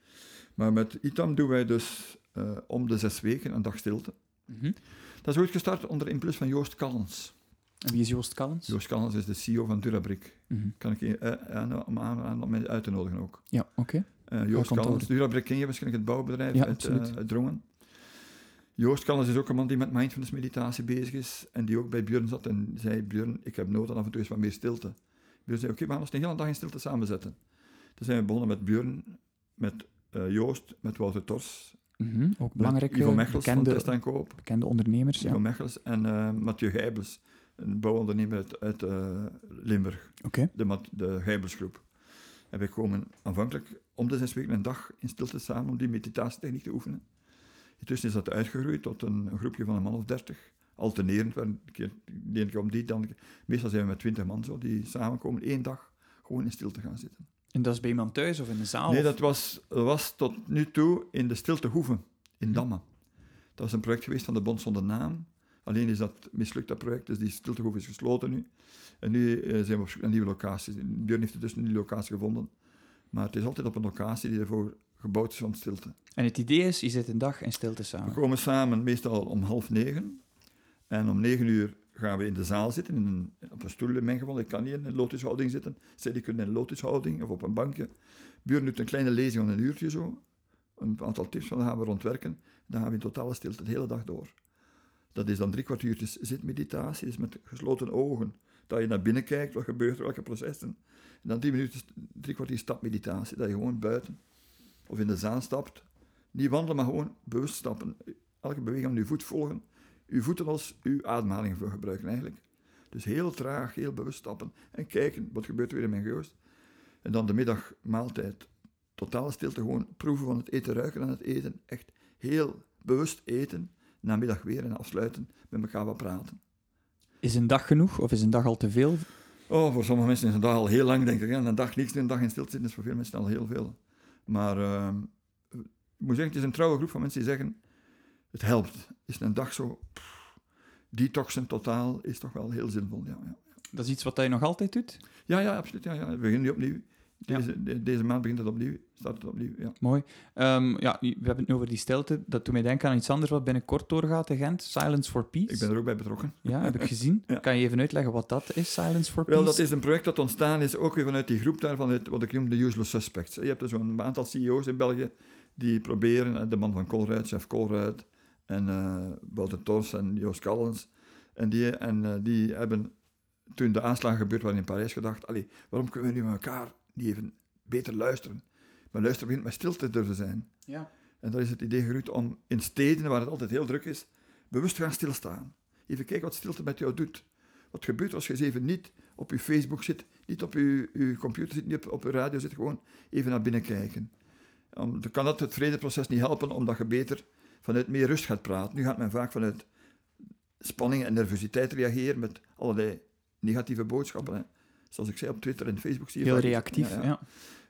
Speaker 3: Maar met ITAM doen wij dus eh, om de zes weken een dag stilte.
Speaker 2: Mhm.
Speaker 3: Dat is ooit gestart onder impuls van Joost Callens.
Speaker 2: En wie is Joost Callens?
Speaker 3: Joost Callens is de CEO van Durabrick.
Speaker 2: Mhm.
Speaker 3: Kan ik je eh, aan, om aan, uit te nodigen ook.
Speaker 2: Ja, oké.
Speaker 3: Eh, Joost
Speaker 2: komt
Speaker 3: Callens,
Speaker 2: over.
Speaker 3: Durabrick ken je waarschijnlijk, het bouwbedrijf
Speaker 2: Ja,
Speaker 3: uit, eh, uit Drongen. Joost Callens is ook een man die met mindfulness meditatie bezig is en die ook bij Björn zat en zei, Björn, ik heb nood aan af en toe eens wat meer stilte. Björn zei, oké, we gaan ons een hele dag in stilte samenzetten. Toen zijn we begonnen met Björn, met eh, Joost, met Wouter Tors,
Speaker 2: Mhm. Ook
Speaker 3: met
Speaker 2: belangrijke,
Speaker 3: Ivo Mechels van
Speaker 2: bekende,
Speaker 3: Test en Koop,
Speaker 2: bekende ondernemers. Ja.
Speaker 3: Ivo. Mechels en eh, Mathieu Gijbels, een bouwondernemer uit, uit eh, Limburg. de, de Gijbelsgroep. En wij komen aanvankelijk om de zes weken een dag in stilte samen om die meditatietechniek te oefenen. Intussen is dat uitgegroeid tot een, een groepje van een man of dertig. Alternerend, een keer, de ene keer om die, dan een Meestal zijn we met twintig man zo, die samenkomen één dag gewoon in stilte gaan zitten.
Speaker 2: En dat is bij iemand thuis of in de zaal?
Speaker 3: Nee,
Speaker 2: of-
Speaker 3: dat was, was tot nu toe in de Stilte Hoeven, in
Speaker 2: Hm.
Speaker 3: Damme. Dat was een project geweest van de Bond zonder naam. Alleen is dat mislukt, dat project, dus die Stilte Hoeven is gesloten nu. En nu eh, zijn we op zoek naar nieuwe locaties. Björn heeft dus een nieuwe locatie gevonden. Maar het is altijd op een locatie die ervoor gebouwd is van stilte.
Speaker 2: En het idee is, je zit een dag in stilte
Speaker 3: We
Speaker 2: samen.
Speaker 3: komen samen meestal om half negen. En om negen uur gaan we in de zaal zitten, in een, op een stoel in mijn geval. Ik kan niet in een lotushouding zitten. Zij die kunnen in een lotushouding of op een bankje. Björn doet een kleine lezing van een uurtje zo. Een aantal tips van, dan gaan we rondwerken. Dan gaan we in totale stilte de hele dag door. Dat is dan drie kwartiertjes zitmeditatie, dus met gesloten ogen. Dat je naar binnen kijkt, wat gebeurt er, welke processen. En dan drie minuten, drie kwartier stapmeditatie, dat je gewoon buiten of in de zaal stapt. Niet wandelen, maar gewoon bewust stappen. Elke beweging aan je voet volgen. Uw voeten als uw ademhaling voor gebruiken eigenlijk. Dus heel traag, heel bewust stappen en kijken wat gebeurt er weer in mijn geest. En dan de middagmaaltijd. Totale stilte, gewoon proeven van het eten, ruiken aan het eten. Echt heel bewust eten. Namiddag weer en afsluiten, met elkaar wat praten.
Speaker 2: Is een dag genoeg of is een dag al te veel?
Speaker 3: Oh, voor sommige mensen is een dag al heel lang, denk ik. Een dag niks doen, een dag in stilte zitten is voor veel mensen al heel veel. Maar ehm, ik moet zeggen, het is een trouwe groep van mensen die zeggen, het helpt. Is een dag zo, pff, detoxen totaal, is toch wel heel zinvol. Ja, ja.
Speaker 2: Dat is iets wat je nog altijd doet?
Speaker 3: ja, ja absoluut. Ja, ja. We beginnen nu opnieuw. Deze, de- deze maand begint het opnieuw, start het opnieuw, ja.
Speaker 2: Mooi. Ehm, ja, we hebben het nu over die stilte. Dat doet mij denken aan iets anders wat binnenkort doorgaat in Gent. Silence for Peace.
Speaker 3: Ik ben er ook bij betrokken.
Speaker 2: Ja, heb ik gezien. <laughs>
Speaker 3: Ja.
Speaker 2: Kan je even uitleggen wat dat is, Silence for Peace?
Speaker 3: Wel, dat is een project dat ontstaan is, ook weer vanuit die groep daar, vanuit wat ik noem de usual suspects. Je hebt er zo'n aantal CEO's in België die proberen, de man van Colruyt, chef Colruyt, en eh Wouter Tors en Joost Callens, en die, en, eh, die hebben toen de aanslagen gebeurd waren in Parijs gedacht, allee, waarom kunnen we nu met elkaar niet even beter luisteren? Maar luisteren begint met stil te durven zijn.
Speaker 2: Ja.
Speaker 3: En daar is het idee gegroeid om in steden waar het altijd heel druk is, bewust te gaan stilstaan. Even kijken wat stilte met jou doet. Wat gebeurt als je eens even niet op je Facebook zit, niet op je, je computer zit, niet op, op je radio zit, gewoon even naar binnen kijken. Om, dan kan dat het vredeproces niet helpen, omdat je beter vanuit meer rust gaat praten. Nu gaat men vaak vanuit spanning en nervositeit reageren met allerlei negatieve boodschappen. Hè. Zoals ik zei op Twitter en Facebook zie je
Speaker 2: Heel reactief,
Speaker 3: Ja.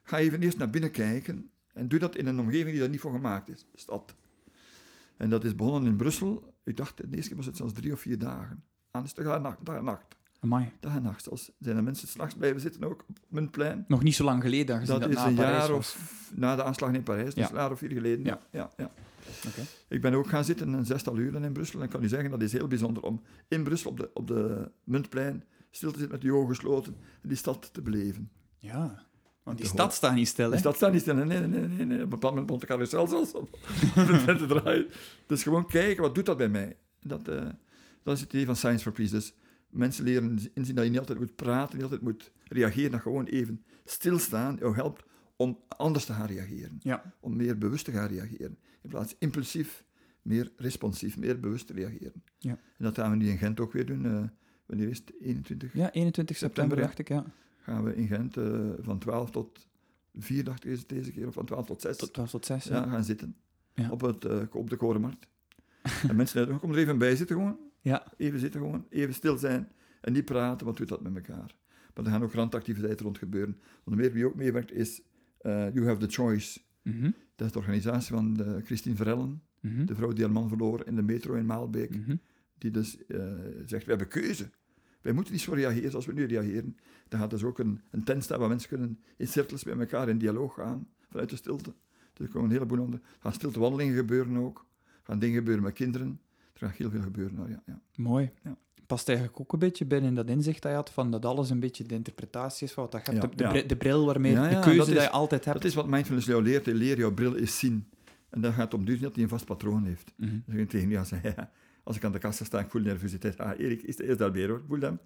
Speaker 3: Ga even eerst naar binnen kijken en doe dat in een omgeving die daar niet voor gemaakt is, stad. En dat is begonnen in Brussel. Ik dacht, de eerste keer was het zelfs drie of vier dagen. Aan de dag en nacht. Dag en nacht.
Speaker 2: Amai.
Speaker 3: Dag en nacht. Zijn er mensen s'nachts blijven zitten ook op mijn plein.
Speaker 2: Nog niet zo lang geleden, gezien
Speaker 3: Dat
Speaker 2: dat,
Speaker 3: is
Speaker 2: na
Speaker 3: een
Speaker 2: Parijs
Speaker 3: jaar
Speaker 2: was.
Speaker 3: of na de aanslag in Parijs, dus
Speaker 2: Ja.
Speaker 3: een jaar of vier geleden.
Speaker 2: Ja.
Speaker 3: Ja. Ja,
Speaker 2: Oké.
Speaker 3: Ik ben ook gaan zitten een zestal uren in Brussel. En ik kan u zeggen, dat is heel bijzonder om in Brussel op de, op de Muntplein stil te zitten met je ogen gesloten en die stad te beleven.
Speaker 2: Ja. Want die stad staat niet stil, hè?
Speaker 3: Die stad staat niet stil. Nee, nee, nee. nee, nee. Op een bepaald moment de carousel zelfs op <laughs> te draaien. Dus gewoon kijken, wat doet dat bij mij? Dat, eh, dat is het idee van Science for Peace. Dus mensen leren inzien dat je niet altijd moet praten, niet altijd moet reageren, dat gewoon even stilstaan jou helpt om anders te gaan reageren.
Speaker 2: Ja.
Speaker 3: Om meer bewust te gaan reageren. In plaats impulsief, meer responsief, meer bewust te reageren.
Speaker 2: Ja.
Speaker 3: En dat gaan we nu in Gent ook weer doen. eh, wanneer is het? 21?
Speaker 2: Ja, 21 september, dacht ik, ja.
Speaker 3: Gaan we in Gent eh, van 12 tot 4, dacht ik is het deze keer, of van 12 tot 6.
Speaker 2: Tot 12 tot 6,
Speaker 3: ja, gaan zitten.
Speaker 2: Ja.
Speaker 3: Op, het, eh, op de korenmarkt. <laughs> en mensen zeggen, kom er even bij zitten gewoon.
Speaker 2: Ja.
Speaker 3: Even zitten gewoon, even stil zijn. En niet praten, wat doet dat met elkaar? Maar er gaan ook randactiviteiten rond gebeuren. Onder meer wie ook meewerkt is eh, You Have the Choice.
Speaker 2: Mhm.
Speaker 3: Dat is de organisatie van eh, Christine Verellen,
Speaker 2: Mhm.
Speaker 3: de vrouw die haar man verloor in de metro in Maalbeek.
Speaker 2: Mhm.
Speaker 3: Die dus zegt, we hebben keuze. Wij moeten niet zo reageren zoals we nu reageren. Dan gaat dus ook een, een tent staan waar mensen kunnen in cirkels met elkaar in dialoog gaan, vanuit de stilte. Dus er komen een heleboel andere... Er gaan stiltewandelingen gebeuren ook. Er gaan dingen gebeuren met kinderen. Er gaat heel veel gebeuren. Nou, ja, ja.
Speaker 2: Mooi.
Speaker 3: Ja.
Speaker 2: Past eigenlijk ook een beetje binnen dat inzicht dat je had van dat alles een beetje de interpretatie is van wat dat je hebt. De, bril- de bril waarmee, de keuze
Speaker 3: dat
Speaker 2: je altijd hebt.
Speaker 3: Dat is wat mindfulness jou leert. Je leert jouw bril is zien. En dat gaat om duur dat hij een vast patroon heeft.
Speaker 2: Mhm.
Speaker 3: Dan zeg je tegen jou, <laughs> ja, als ik aan de kassa sta, ik voel nervositeit. Ah, Erik, is, is dat weer hoor, voel hem.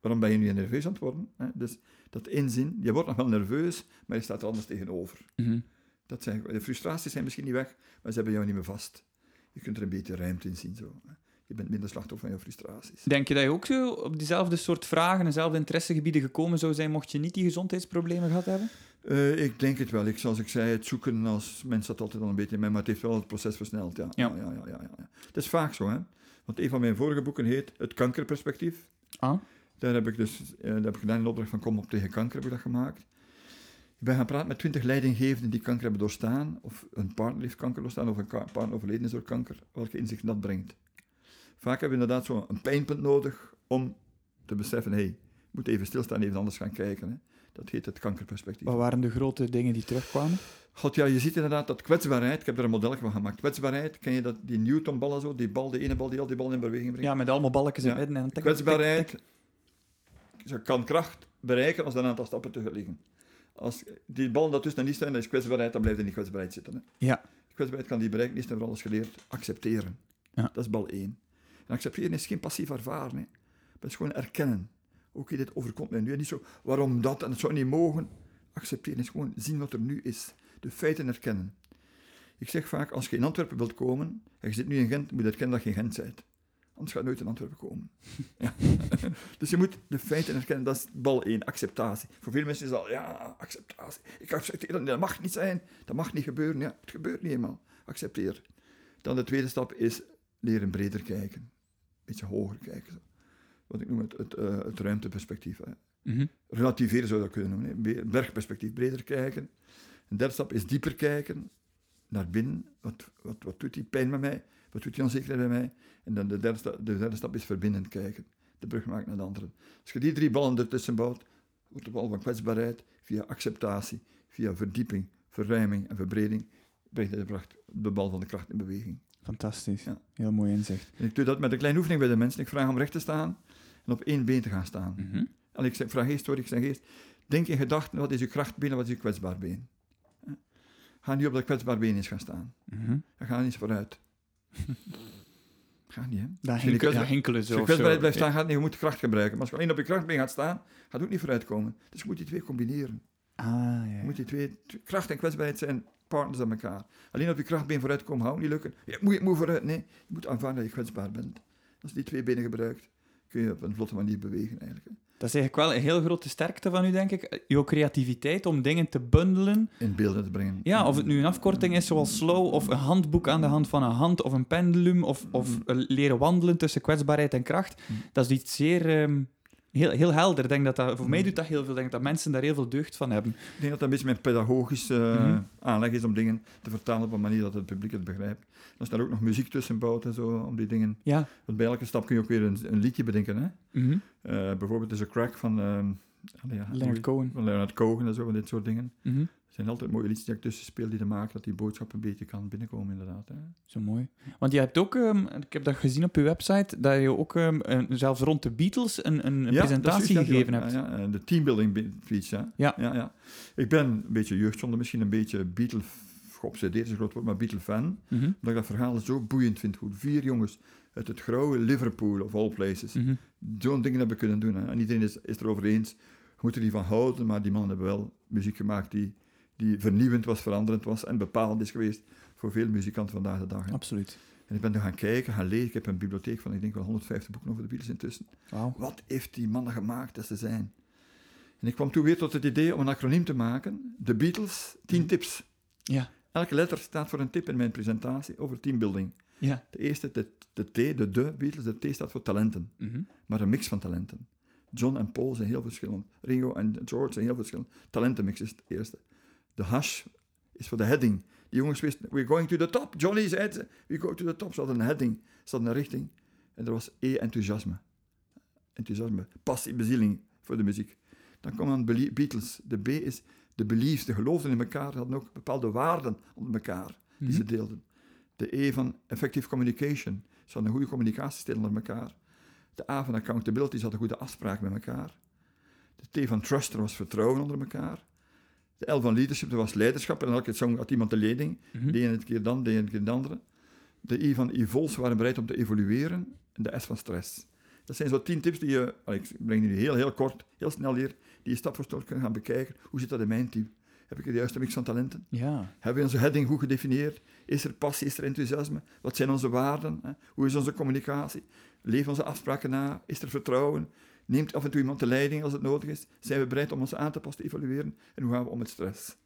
Speaker 3: Waarom ben je nu nerveus aan het worden? hè? Dus dat inzien, je wordt nog wel nerveus, maar je staat er anders tegenover.
Speaker 2: Mhm.
Speaker 3: Dat zijn, de frustraties zijn misschien niet weg, maar ze hebben jou niet meer vast. Je kunt er een beetje ruimte in zien. Zo. hè. Je bent minder slachtoffer van je frustraties.
Speaker 2: Denk je dat je ook zo op diezelfde soort vragen, dezelfde interessegebieden gekomen zou zijn mocht je niet die gezondheidsproblemen gehad hebben?
Speaker 3: Eh, ik denk het wel. Ik, zoals ik zei, het zoeken als mens zat altijd al een beetje in mij, maar het heeft wel het proces versneld. Ja.
Speaker 2: Ja.
Speaker 3: Ja. Ja, ja, ja, ja. Het is vaak zo, hè. Want een van mijn vorige boeken heet Het kankerperspectief.
Speaker 2: Ah.
Speaker 3: Daar heb ik dus eh, heb ik gedaan in opdracht van Kom op tegen kanker, heb ik dat gemaakt. Ik ben gaan praten met twintig leidinggevenden die kanker hebben doorstaan, of een partner heeft kanker doorstaan, of een partner overleden is door kanker, welke inzicht dat brengt. Vaak hebben we inderdaad zo'n pijnpunt nodig om te beseffen, hé, hey, ik moet even stilstaan, even anders gaan kijken. Hè. Dat heet het kankerperspectief.
Speaker 2: Wat waren de grote dingen die terugkwamen?
Speaker 3: God, ja, je ziet inderdaad dat kwetsbaarheid, ik heb er een model van gemaakt, kwetsbaarheid, ken je dat, die Newtonballen zo, die bal, de ene bal die al die bal in beweging brengt?
Speaker 2: Ja, met allemaal balkjes in
Speaker 3: Ja.
Speaker 2: het midden. En tik,
Speaker 3: kwetsbaarheid
Speaker 2: tik.
Speaker 3: ze kan kracht bereiken als er een aantal stappen te liggen. Als die bal daartussen niet zijn, dan is kwetsbaarheid, dan blijft er die kwetsbaarheid zitten. Hè.
Speaker 2: Ja.
Speaker 3: Kwetsbaarheid kan die bereiken, is voor alles geleerd. Accepteren.
Speaker 2: Ja.
Speaker 3: Dat is bal 1. En accepteren is geen passief ervaren. Hè. Dat is gewoon erkennen. Oké, dit overkomt mij nu. En niet zo, waarom dat en het zou niet mogen. Accepteren is gewoon zien wat er nu is. De feiten erkennen. Ik zeg vaak, als je in Antwerpen wilt komen, en je zit nu in Gent, moet je erkennen dat je in Gent bent. Anders ga je nooit in Antwerpen komen. Ja. <laughs> dus je moet de feiten erkennen, dat is bal 1, acceptatie. Voor veel mensen is dat, ja, acceptatie. Ik accepteer dat, dat mag niet zijn, dat mag niet gebeuren. Ja, het gebeurt niet eenmaal. Accepteer. Dan de tweede stap is leren breder kijken. Een beetje hoger kijken. Wat ik noem het, het, eh, het ruimteperspectief. Hè.
Speaker 2: Mhm.
Speaker 3: Relativeren zou je dat kunnen noemen. hè. Be- Bergperspectief, breder kijken. Een derde stap is dieper kijken. Naar binnen. Wat, wat, wat doet die pijn met mij? Wat doet die onzekerheid bij mij? En dan de derde, sta- de derde stap is verbindend kijken. De brug maken naar de anderen. Als je die drie ballen ertussen bouwt, wordt de bal van kwetsbaarheid via acceptatie, via verdieping, verruiming en verbreding, brengt de, de bal van de kracht in beweging.
Speaker 2: Fantastisch.
Speaker 3: Ja.
Speaker 2: Heel mooi inzicht.
Speaker 3: En ik doe dat met een kleine oefening bij de mensen. Ik vraag om recht te staan en op één been te gaan staan.
Speaker 2: Mhm.
Speaker 3: En ik zeg, vraag eerst hoor, ik zeg eerst, denk in gedachten, wat is je krachtbeen en wat is je kwetsbaar been? Ga nu op dat kwetsbaar been eens gaan staan.
Speaker 2: Mhm.
Speaker 3: En ga eens vooruit. Ga niet, hè?
Speaker 2: Dat
Speaker 3: Als je kwetsbaar-
Speaker 2: ja, hinkelen
Speaker 3: Als
Speaker 2: zo.
Speaker 3: je
Speaker 2: of zo.
Speaker 3: kwetsbaarheid blijft staan, gaat het niet, je moet kracht gebruiken. Maar als je alleen op je krachtbeen gaat staan, gaat het ook niet vooruit komen. Dus je moet die twee combineren.
Speaker 2: Ah, ja.
Speaker 3: Je moet die twee, kracht en kwetsbaarheid zijn partners aan elkaar. Alleen op je krachtbeen vooruit komen, hou niet lukken. Ja, moet je moet vooruit? Nee, je moet aanvaarden dat je kwetsbaar bent. Als je die twee benen gebruikt, kun je op een vlotte manier bewegen eigenlijk. hè.
Speaker 2: Dat is eigenlijk wel een heel grote sterkte van u, denk ik. Uw creativiteit om dingen te bundelen.
Speaker 3: In beelden te brengen.
Speaker 2: Ja, of het nu een afkorting is zoals slow, of een handboek aan de hand van een hand, of een pendulum, of, of eh, leren wandelen tussen kwetsbaarheid en kracht.
Speaker 3: Mm.
Speaker 2: Dat is iets zeer ehm, Heel, heel helder. Ik Denk dat dat, voor mij
Speaker 3: Mhm.
Speaker 2: doet dat heel veel. Ik denk dat mensen daar heel veel deugd van hebben.
Speaker 3: Ik denk dat dat een beetje mijn pedagogische eh,
Speaker 2: Mhm.
Speaker 3: aanleg is om dingen te vertalen op een manier dat het publiek het begrijpt. Als daar ook nog muziek tussen bouwt en zo, om die dingen...
Speaker 2: Ja.
Speaker 3: Want bij elke stap kun je ook weer een, een liedje bedenken, hè. Eh, bijvoorbeeld is een crack van... ehm, ja,
Speaker 2: Leonard Cohen.
Speaker 3: Leonard Cohen en zo, van dit soort dingen.
Speaker 2: Mhm.
Speaker 3: Er zijn altijd mooie liedjes die ik tussen speel die te maken dat die boodschap een beetje kan binnenkomen, inderdaad. Hè.
Speaker 2: Zo mooi. Want je hebt ook, ehm, ik heb dat gezien op je website, dat je ook ehm, zelfs rond de Beatles een, een
Speaker 3: Ja,
Speaker 2: presentatie gegeven hebt.
Speaker 3: Ja, ja, de teambuilding be- speech, ja.
Speaker 2: Ja.
Speaker 3: Ja, ja. Ik ben een beetje jeugdzonde, misschien een beetje Beatle geobsedeerd, is een groot woord, maar Beatle-fan.
Speaker 2: Mhm.
Speaker 3: Omdat ik dat verhaal zo boeiend vind, hoe vier jongens uit het grauwe Liverpool, of all places,
Speaker 2: Mhm.
Speaker 3: zo'n dingen hebben kunnen doen. Hè. En iedereen is, is erover eens, je moet er niet van houden, maar die mannen hebben wel muziek gemaakt die, die vernieuwend was, veranderend was en bepalend is geweest voor veel muzikanten vandaag de dag. hè.
Speaker 2: Absoluut.
Speaker 3: En ik ben er gaan kijken, gaan lezen. Ik heb een bibliotheek van, ik denk wel 150 boeken over de Beatles intussen.
Speaker 2: Wauw.
Speaker 3: Wat heeft die mannen gemaakt dat ze zijn? En ik kwam toen weer tot het idee om een acroniem te maken. De Beatles, 10
Speaker 2: Mhm.
Speaker 3: tips.
Speaker 2: Ja.
Speaker 3: Elke letter staat voor een tip in mijn presentatie over teambuilding.
Speaker 2: Ja.
Speaker 3: De eerste, de, de T, de de Beatles, de T staat voor talenten.
Speaker 2: Mhm.
Speaker 3: Maar een mix van talenten. John en Paul zijn heel verschillend. Ringo en George zijn heel verschillend. Talentenmix is het eerste. De hash is voor de heading. Die jongens wisten, we're going to the top. Johnny zei we go to the top. Ze hadden een heading, ze hadden een richting. En er was E, enthousiasme. Enthousiasme, passie, bezieling voor de muziek. Dan kwam dan Beatles. De B is de beliefs, de geloofden in elkaar. Ze hadden ook bepaalde waarden onder elkaar die
Speaker 2: Mhm.
Speaker 3: ze deelden. De E van effective communication. Ze hadden een goede communicatiestijl onder elkaar. De A van accountability, ze hadden goede afspraken met elkaar. De T van trust, er was vertrouwen onder elkaar. De L van leadership, er was leiderschap. En elke song had iemand de leiding.
Speaker 2: Mhm.
Speaker 3: De ene keer dan, de ene keer de andere. De I van evolve, ze waren bereid om te evolueren. En de S van stress. Dat zijn zo tien tips die je, ik breng die heel, heel kort, heel snel hier, die je stap voor stap kan gaan bekijken. Hoe zit dat in mijn team? Heb ik de juiste mix van talenten?
Speaker 2: Ja.
Speaker 3: Hebben we onze heading goed gedefinieerd? Is er passie, is er enthousiasme? Wat zijn onze waarden? Hè? Hoe is onze communicatie? Leven onze afspraken na? Is er vertrouwen? Neemt af en toe iemand de leiding als het nodig is? Zijn we bereid om ons aan te passen, te evalueren? En hoe gaan we om met stress?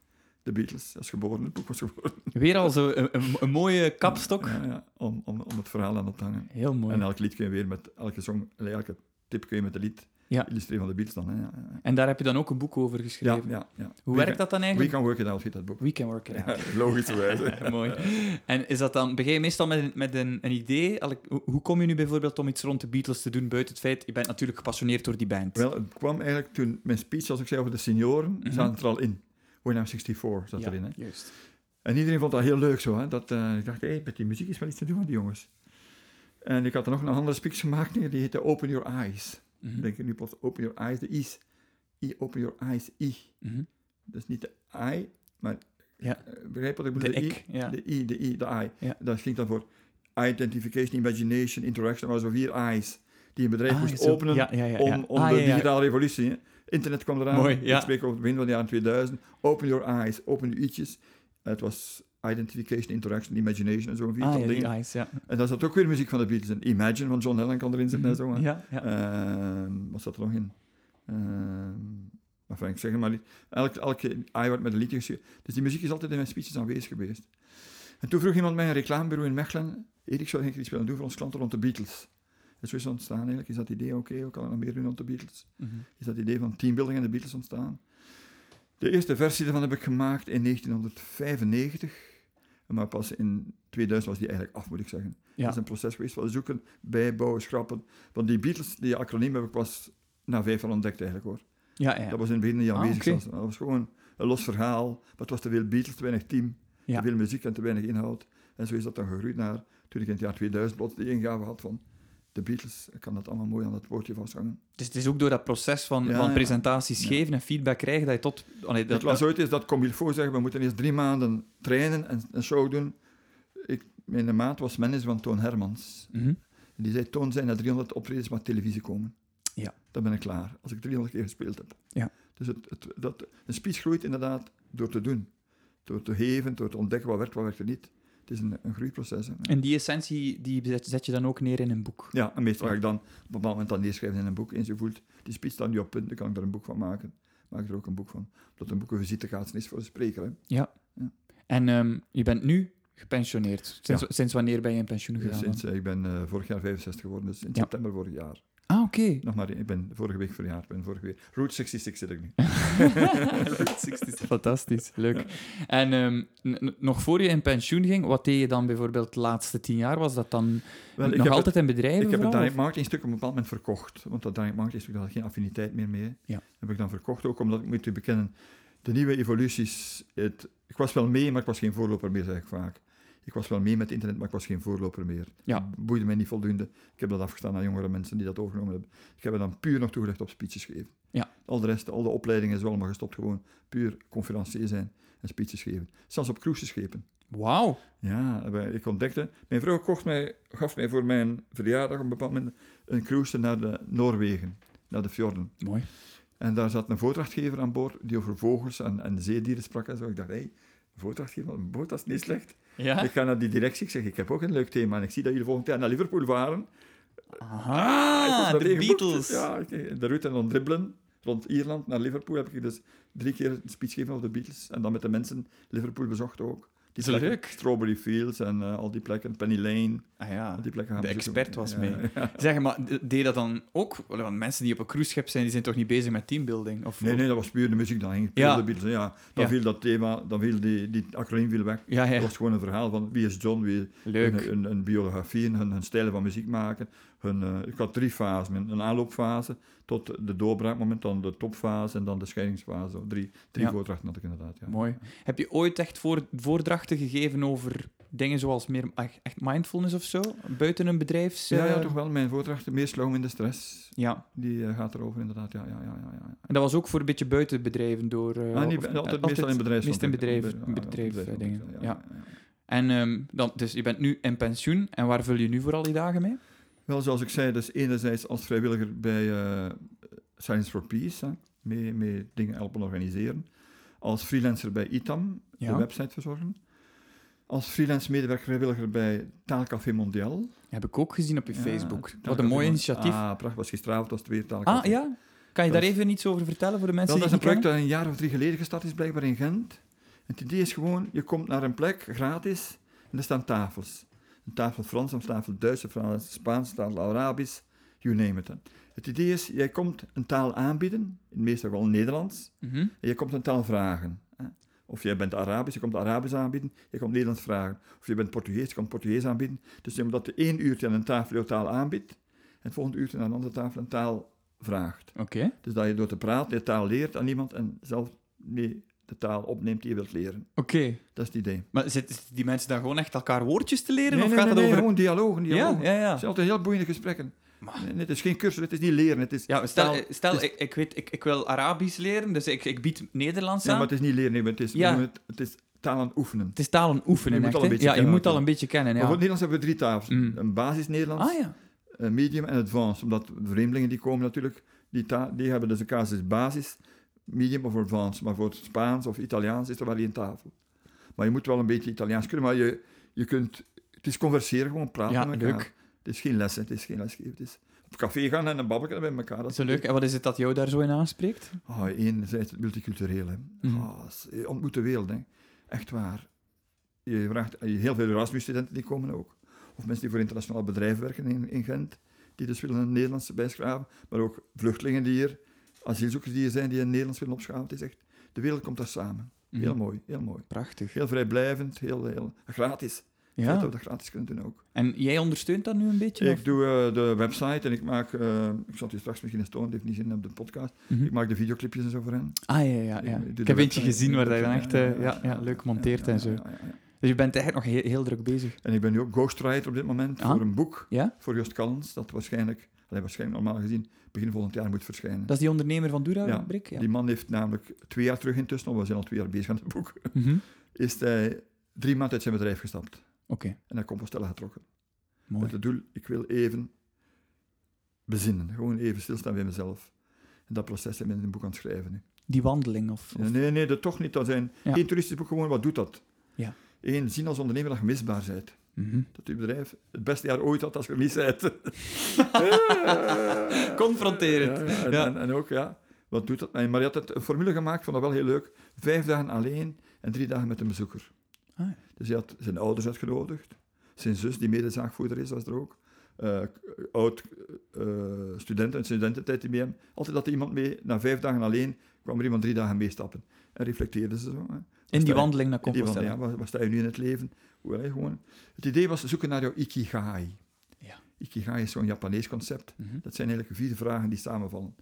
Speaker 3: De Beatles, dat is geboren, het boek was geboren.
Speaker 2: Weer al zo een, een, een mooie kapstok.
Speaker 3: Ja, ja, om, om, om het verhaal aan te hangen.
Speaker 2: Heel mooi.
Speaker 3: En elk lied kun je weer met, elke song, elke tip kun je met een lied
Speaker 2: Ja.
Speaker 3: illustreren van de Beatles dan. Hè? Ja, ja,
Speaker 2: En daar heb je dan ook een boek over geschreven.
Speaker 3: ja, ja.
Speaker 2: Hoe
Speaker 3: We
Speaker 2: werkt dat dan eigenlijk?
Speaker 3: We Can Work It Out heet dat boek.
Speaker 2: We can work it out.
Speaker 3: Ja, logischerwijze. <laughs>
Speaker 2: Mooi. En is dat dan, begin je meestal met, een- met een, een idee? Hoe, kom je nu bijvoorbeeld om iets rond de Beatles te doen, buiten het feit, je bent natuurlijk gepassioneerd door die band.
Speaker 3: Wel, het kwam eigenlijk toen mijn speech, zoals ik zei over de senioren,
Speaker 2: Mhm.
Speaker 3: zaten er al in. When I'm 64 zat erin. Hè.
Speaker 2: juist.
Speaker 3: En iedereen vond dat heel leuk zo. Hè. Dat, eh, ik dacht, hé, met die muziek is wel iets te doen van die jongens. En ik had er nog een andere speech gemaakt, die heette Open Your Eyes.
Speaker 2: Mhm.
Speaker 3: Ik denk nu plots Open Your Eyes, de I's. I, Open Your Eyes, I.
Speaker 2: Mhm.
Speaker 3: Dat is niet de I, maar
Speaker 2: Ja.
Speaker 3: eh, begrijp wat ik
Speaker 2: De
Speaker 3: bedoel?
Speaker 2: ik, ja.
Speaker 3: De I, de I, de I.
Speaker 2: Ja.
Speaker 3: Dat ging dan voor identification, imagination, interaction, maar zo vier I's. Die een bedrijf
Speaker 2: Ah,
Speaker 3: moest
Speaker 2: zo.
Speaker 3: openen
Speaker 2: Ja,
Speaker 3: om, om
Speaker 2: Ah,
Speaker 3: de digitale revolutie. hè. Internet kwam eraan.
Speaker 2: Mooi.
Speaker 3: Ik spreek over het begin van de jaren 2000. Open your eyes, open je i'tjes. Het was identification, interaction, imagination en zo'n viertal
Speaker 2: Ah, ja, die
Speaker 3: dingen.
Speaker 2: eyes, ja.
Speaker 3: En daar zat ook weer muziek van de Beatles in. Imagine van John Lennon kan erin zitten en zo.
Speaker 2: Ja, ja.
Speaker 3: Ehm, wat zat er nog in? Enfin, ik zeg het maar niet. Elke, elke i wordt met een liedje geschreven. Dus die muziek is altijd in mijn speeches aanwezig geweest. En toen vroeg iemand mij een reclamebureau in Mechelen. Erik, zou ik iets willen doen voor ons klanten rond de Beatles? En zo is het ontstaan eigenlijk. Is dat idee, oké, we kunnen nog meer doen rond de Beatles?
Speaker 2: Mhm.
Speaker 3: Is dat idee van teambuilding en de Beatles ontstaan? De eerste versie daarvan heb ik gemaakt in 1995. Maar pas in 2000 was die eigenlijk af, moet ik zeggen.
Speaker 2: Ja.
Speaker 3: Dat is een proces geweest van zoeken, bijbouwen, schrappen. Want die Beatles, die acroniem heb ik pas na vijf jaar ontdekt eigenlijk hoor.
Speaker 2: Ja, ja.
Speaker 3: Dat was in het begin niet
Speaker 2: Ah,
Speaker 3: aanwezig. Dat was gewoon een los verhaal. Maar het was te veel Beatles, te weinig team. Te veel muziek en te weinig inhoud. En zo is dat dan gegroeid naar, toen ik in het jaar 2000 plots die ingave had van de Beatles. Ik kan dat allemaal mooi aan dat woordje vasthangen.
Speaker 2: Dus het is ook door dat proces van,
Speaker 3: Ja,
Speaker 2: van presentaties
Speaker 3: Ja.
Speaker 2: geven en feedback krijgen dat je tot... Allee,
Speaker 3: Dat,
Speaker 2: dat,
Speaker 3: was ooit is dat Comilfo zeggen, we moeten eerst drie maanden trainen en een show doen. Ik, mijn maat was manager van Toon Hermans.
Speaker 2: Mhm.
Speaker 3: Die zei, Toon, zijn er 300 optredens maar televisie komen.
Speaker 2: Ja.
Speaker 3: Dan ben ik klaar, als ik 300 keer gespeeld heb.
Speaker 2: Ja.
Speaker 3: Dus het, het, dat, een speech groeit inderdaad door te doen. Door te geven, door te ontdekken wat werkt, wat werkt er niet. Het is een, een groeiproces. Hè.
Speaker 2: En die essentie die zet, zet je dan ook neer in een boek.
Speaker 3: Ja, en meestal ga ik dan op een bepaald moment dan neerschrijven in een boek. Eens je voelt, die speech staat nu op punt, dan kan ik er een boek van maken. Maak ik er ook een boek van. Dat een boek een visitekaartje is voor de spreker. Hè.
Speaker 2: En ehm, je bent nu gepensioneerd. Sinds,
Speaker 3: Ja.
Speaker 2: sinds wanneer ben je in pensioen gegaan?
Speaker 3: sinds, eh, ik ben eh, vorig jaar 65 geworden, dus in
Speaker 2: Ja.
Speaker 3: september vorig jaar.
Speaker 2: Ah, oké.
Speaker 3: Nog maar, ik ben vorige week verjaard. Ben vorige week. Route 66 zit ik nu. <laughs>
Speaker 2: Route 60, Fantastisch, leuk. En ehm, nog voor je in pensioen ging, wat deed je dan bijvoorbeeld de laatste tien jaar? Was dat dan
Speaker 3: Wel,
Speaker 2: nog altijd
Speaker 3: het,
Speaker 2: in bedrijven
Speaker 3: ik heb het direct marketingstuk op een bepaald moment verkocht. Want dat direct marketingstuk daar had geen affiniteit meer mee.
Speaker 2: Ja.
Speaker 3: heb ik dan verkocht, ook omdat ik moet u bekennen, de nieuwe evoluties, het, ik was wel mee, maar ik was geen voorloper meer, zeg ik vaak. Ik was wel mee met internet, maar ik was geen voorloper meer.
Speaker 2: Ja.
Speaker 3: Boeide mij niet voldoende. Ik heb dat afgestaan aan jongere mensen die dat overgenomen hebben. Ik heb het dan puur nog toegelegd op speeches geven.
Speaker 2: Ja.
Speaker 3: Al de rest, al de opleidingen is allemaal gestopt, gewoon puur conferencier zijn en speeches geven. Zelfs op cruiseschepen.
Speaker 2: Wauw.
Speaker 3: Ja, ik ontdekte... Mijn vrouw kocht mij, gaf mij voor mijn verjaardag op een bepaald moment een cruise naar de Noorwegen, naar de fjorden.
Speaker 2: Mooi.
Speaker 3: En daar zat een voordrachtgever aan boord die over vogels en, en zeedieren sprak en zo. Ik dacht, hé, hey, een voordrachtgever op een boot, dat is niet slecht.
Speaker 2: Ja?
Speaker 3: Ik ga naar die directie, ik zeg, ik heb ook een leuk thema en ik zie dat jullie volgend jaar naar Liverpool varen.
Speaker 2: Aha,
Speaker 3: was
Speaker 2: de. Beatles.
Speaker 3: Ja, de route en dan dribbelen rond Ierland naar Liverpool heb ik dus drie keer een speech gegeven over de Beatles. En dan met de mensen Liverpool bezocht ook. Die plekken,
Speaker 2: leuk.
Speaker 3: Strawberry Fields en eh, al die plekken, Penny Lane,
Speaker 2: Ah ja.
Speaker 3: die plekken gaan
Speaker 2: De expert was
Speaker 3: Ja,
Speaker 2: mee.
Speaker 3: ja.
Speaker 2: Zeg maar, de- deed dat dan ook? Want mensen die op een cruiseschip zijn, die zijn toch niet bezig met teambuilding? Of,
Speaker 3: Nee, nee, dat was puur de muziek. Dan ging
Speaker 2: Ja.
Speaker 3: de Beatles. Ja, dan viel dat thema, dan viel die, die acroniem viel weg.
Speaker 2: Ja, ja.
Speaker 3: was gewoon een verhaal van wie is John, wie,
Speaker 2: Leuk.
Speaker 3: Een, een, een biografie, hun, hun stijlen van muziek maken. Hun, eh, ik had drie fasen. Een, aanloopfase tot de doorbraakmoment, dan de topfase en dan de scheidingsfase. Drie, drie
Speaker 2: Ja.
Speaker 3: voordrachten had ik inderdaad. Ja.
Speaker 2: Mooi. Heb je ooit echt voor, voordrachten gegeven over dingen zoals meer echt mindfulness of zo? Buiten een bedrijfs...
Speaker 3: Ja, ja,
Speaker 2: eh,
Speaker 3: toch wel. Mijn voordrachten, meer in de stress.
Speaker 2: Ja.
Speaker 3: Die eh, gaat erover inderdaad. Ja, ja, ja, ja, ja.
Speaker 2: En dat was ook voor een beetje buiten bedrijven door...
Speaker 3: Ah, niet,
Speaker 2: of-
Speaker 3: bij- altijd, meestal in bedrijf.
Speaker 2: meestal in bedrijf, dingen.
Speaker 3: ja.
Speaker 2: En ehm, dan, dus je bent nu in pensioen. En waar vul je nu vooral die dagen mee?
Speaker 3: Wel, zoals ik zei, dus enerzijds als vrijwilliger bij eh, Science for Peace, hè, mee, mee dingen helpen organiseren. Als freelancer bij ITAM,
Speaker 2: Ja.
Speaker 3: de website verzorgen. Als freelance medewerker vrijwilliger bij Taalcafé Mondial.
Speaker 2: Heb ik ook gezien op je
Speaker 3: Ja,
Speaker 2: Facebook. Wat een mooi initiatief.
Speaker 3: Ah, prachtig. Was gisteravond was het weer Taalcafé.
Speaker 2: Ah, ja? Kan je daar even iets over vertellen voor de mensen
Speaker 3: Wel, dat is
Speaker 2: die
Speaker 3: een project dat een jaar of drie geleden gestart is, blijkbaar in Gent. Het idee is gewoon, je komt naar een plek, gratis, en er staan tafels. Een tafel Frans, een tafel Duits, een tafel Spaans, een tafel Arabisch, you name it. Het idee is, jij komt een taal aanbieden, in meestal wel Nederlands?
Speaker 2: Mhm.
Speaker 3: en je komt een taal vragen. Of jij bent Arabisch, je komt Arabisch aanbieden, je komt Nederlands vragen. Of je bent Portugees, je komt Portugees aanbieden. Dus omdat de één uurtje aan een tafel jouw taal aanbiedt, en het volgende uurtje aan een andere tafel een taal vraagt.
Speaker 2: Oké.
Speaker 3: Dus dat je door te praten de taal leert aan iemand en zelf mee de taal opneemt die je wilt leren.
Speaker 2: Oké.
Speaker 3: Dat is het idee.
Speaker 2: Maar zitten die mensen dan gewoon echt elkaar woordjes te leren?
Speaker 3: Nee,
Speaker 2: of
Speaker 3: nee,
Speaker 2: gaat
Speaker 3: nee,
Speaker 2: het
Speaker 3: nee,
Speaker 2: over...
Speaker 3: gewoon dialogen.
Speaker 2: ja,
Speaker 3: dialogen.
Speaker 2: ja, ja.
Speaker 3: Het zijn altijd heel boeiende gesprekken.
Speaker 2: Maar-
Speaker 3: het is geen cursus, het is niet leren. Het is
Speaker 2: Ja, stel,
Speaker 3: taal-
Speaker 2: stel
Speaker 3: het is-
Speaker 2: ik, ik, weet, ik, ik wil Arabisch leren, dus ik, ik bied Nederlands
Speaker 3: ja,
Speaker 2: aan.
Speaker 3: maar het is niet leren, nee, maar het is,
Speaker 2: Ja.
Speaker 3: het, het is taal aan het oefenen.
Speaker 2: Het is talen oefenen,
Speaker 3: Je moet
Speaker 2: echt,
Speaker 3: al een beetje
Speaker 2: Ja, je
Speaker 3: kennen
Speaker 2: moet al een beetje kennen,
Speaker 3: Maar
Speaker 2: ja.
Speaker 3: voor het Nederlands hebben we drie tafels.
Speaker 2: Mm.
Speaker 3: Een basis Nederlands,
Speaker 2: Ah ja.
Speaker 3: een medium en advanced. Omdat vreemdelingen die komen natuurlijk, die, ta- die hebben dus een casus basis, medium of advanced. Maar voor het Spaans of Italiaans is er wel één tafel. Maar je moet wel een beetje Italiaans kunnen, maar je, je kunt... Het is converseren, gewoon praten
Speaker 2: Ja,
Speaker 3: met elkaar.
Speaker 2: leuk.
Speaker 3: Het is geen lessen, het is geen lesgeven. Het is op café gaan en een babbelen bij elkaar.
Speaker 2: Dat is leuk. En wat is het dat jou daar zo in aanspreekt?
Speaker 3: Oh, enerzijds het multicultureel. Hè.
Speaker 2: Mhm.
Speaker 3: Oh, je ontmoet de wereld. Hè. Echt waar. Je vraagt heel veel Erasmus-studenten die komen ook. Of mensen die voor internationaal bedrijven werken in, in Gent, die dus willen een Nederlandse bijschraven. Maar ook vluchtelingen die hier, asielzoekers die hier zijn, die een Nederlands willen opschaven. Het is echt, de wereld komt daar samen. Heel
Speaker 2: Mhm.
Speaker 3: mooi, heel mooi.
Speaker 2: Prachtig.
Speaker 3: Heel vrijblijvend, heel, heel gratis. Ja.
Speaker 2: Ja.
Speaker 3: Dat we dat gratis kunnen doen ook.
Speaker 2: En jij ondersteunt dat nu een beetje? of?
Speaker 3: Ik doe eh, de website en ik maak, eh, ik zal het je straks misschien eens tonen, het heeft niet zin op de podcast.
Speaker 2: Mhm.
Speaker 3: Ik maak de videoclipjes en zo voor hen.
Speaker 2: Ah, ja, ja, ja.
Speaker 3: Ik
Speaker 2: Ik heb eentje gezien waar je dan echt eh, ja, ja, leuk monteert
Speaker 3: ja,
Speaker 2: en zo.
Speaker 3: ja, ja, ja.
Speaker 2: Dus je bent eigenlijk nog heel, heel druk bezig.
Speaker 3: En ik ben nu ook ghostwriter op dit moment
Speaker 2: Ah.
Speaker 3: voor een boek
Speaker 2: Ja?
Speaker 3: voor Just Callens, dat waarschijnlijk, allee, waarschijnlijk normaal gezien, begin volgend jaar moet verschijnen.
Speaker 2: Dat is die ondernemer van Dura
Speaker 3: Ja,
Speaker 2: Brik? Ja.
Speaker 3: Die man heeft namelijk twee jaar terug intussen, want we zijn al twee jaar bezig aan het boek,
Speaker 2: Mhm.
Speaker 3: is hij drie maanden uit zijn bedrijf gestapt
Speaker 2: Oké,
Speaker 3: en naar Compostela getrokken.
Speaker 2: mooi.
Speaker 3: Met het doel, ik wil even bezinnen, gewoon even stilstaan bij mezelf. En dat proces zijn we in een boek aan het schrijven. nu.
Speaker 2: Die wandeling of... of-
Speaker 3: Nee, nee, dat toch niet. Dat zijn
Speaker 2: Ja.
Speaker 3: geen toeristisch boek, gewoon wat doet dat?
Speaker 2: Ja.
Speaker 3: Eén, zien als ondernemer dat je misbaar bent.
Speaker 2: Mhm.
Speaker 3: Dat uw bedrijf het beste jaar ooit had als je niet bent. <laughs>
Speaker 2: Confronterend.
Speaker 3: Ja, en,
Speaker 2: Ja.
Speaker 3: En, en ook, ja, wat doet dat? En Maar je had het een formule gemaakt, vond dat wel heel leuk. Vijf dagen alleen en drie dagen met een bezoeker.
Speaker 2: Ah, ja.
Speaker 3: Dus hij had zijn ouders uitgenodigd. Zijn zus, die medezaagvoerder is, was er ook. eh, oud eh, studenten en studententijd IBM. Altijd had iemand mee, na vijf dagen alleen, kwam er iemand drie dagen meestappen. En reflecteerden ze zo. Hè.
Speaker 2: In die
Speaker 3: je-
Speaker 2: wandeling naar Compostela.
Speaker 3: ja, waar, waar sta je nu in het leven? Hoe, hè, gewoon. Het idee was zoeken naar jouw ikigai.
Speaker 2: Ja.
Speaker 3: Ikigai is zo'n Japanees concept.
Speaker 2: Mhm.
Speaker 3: Dat zijn eigenlijk vier vragen die samenvallen.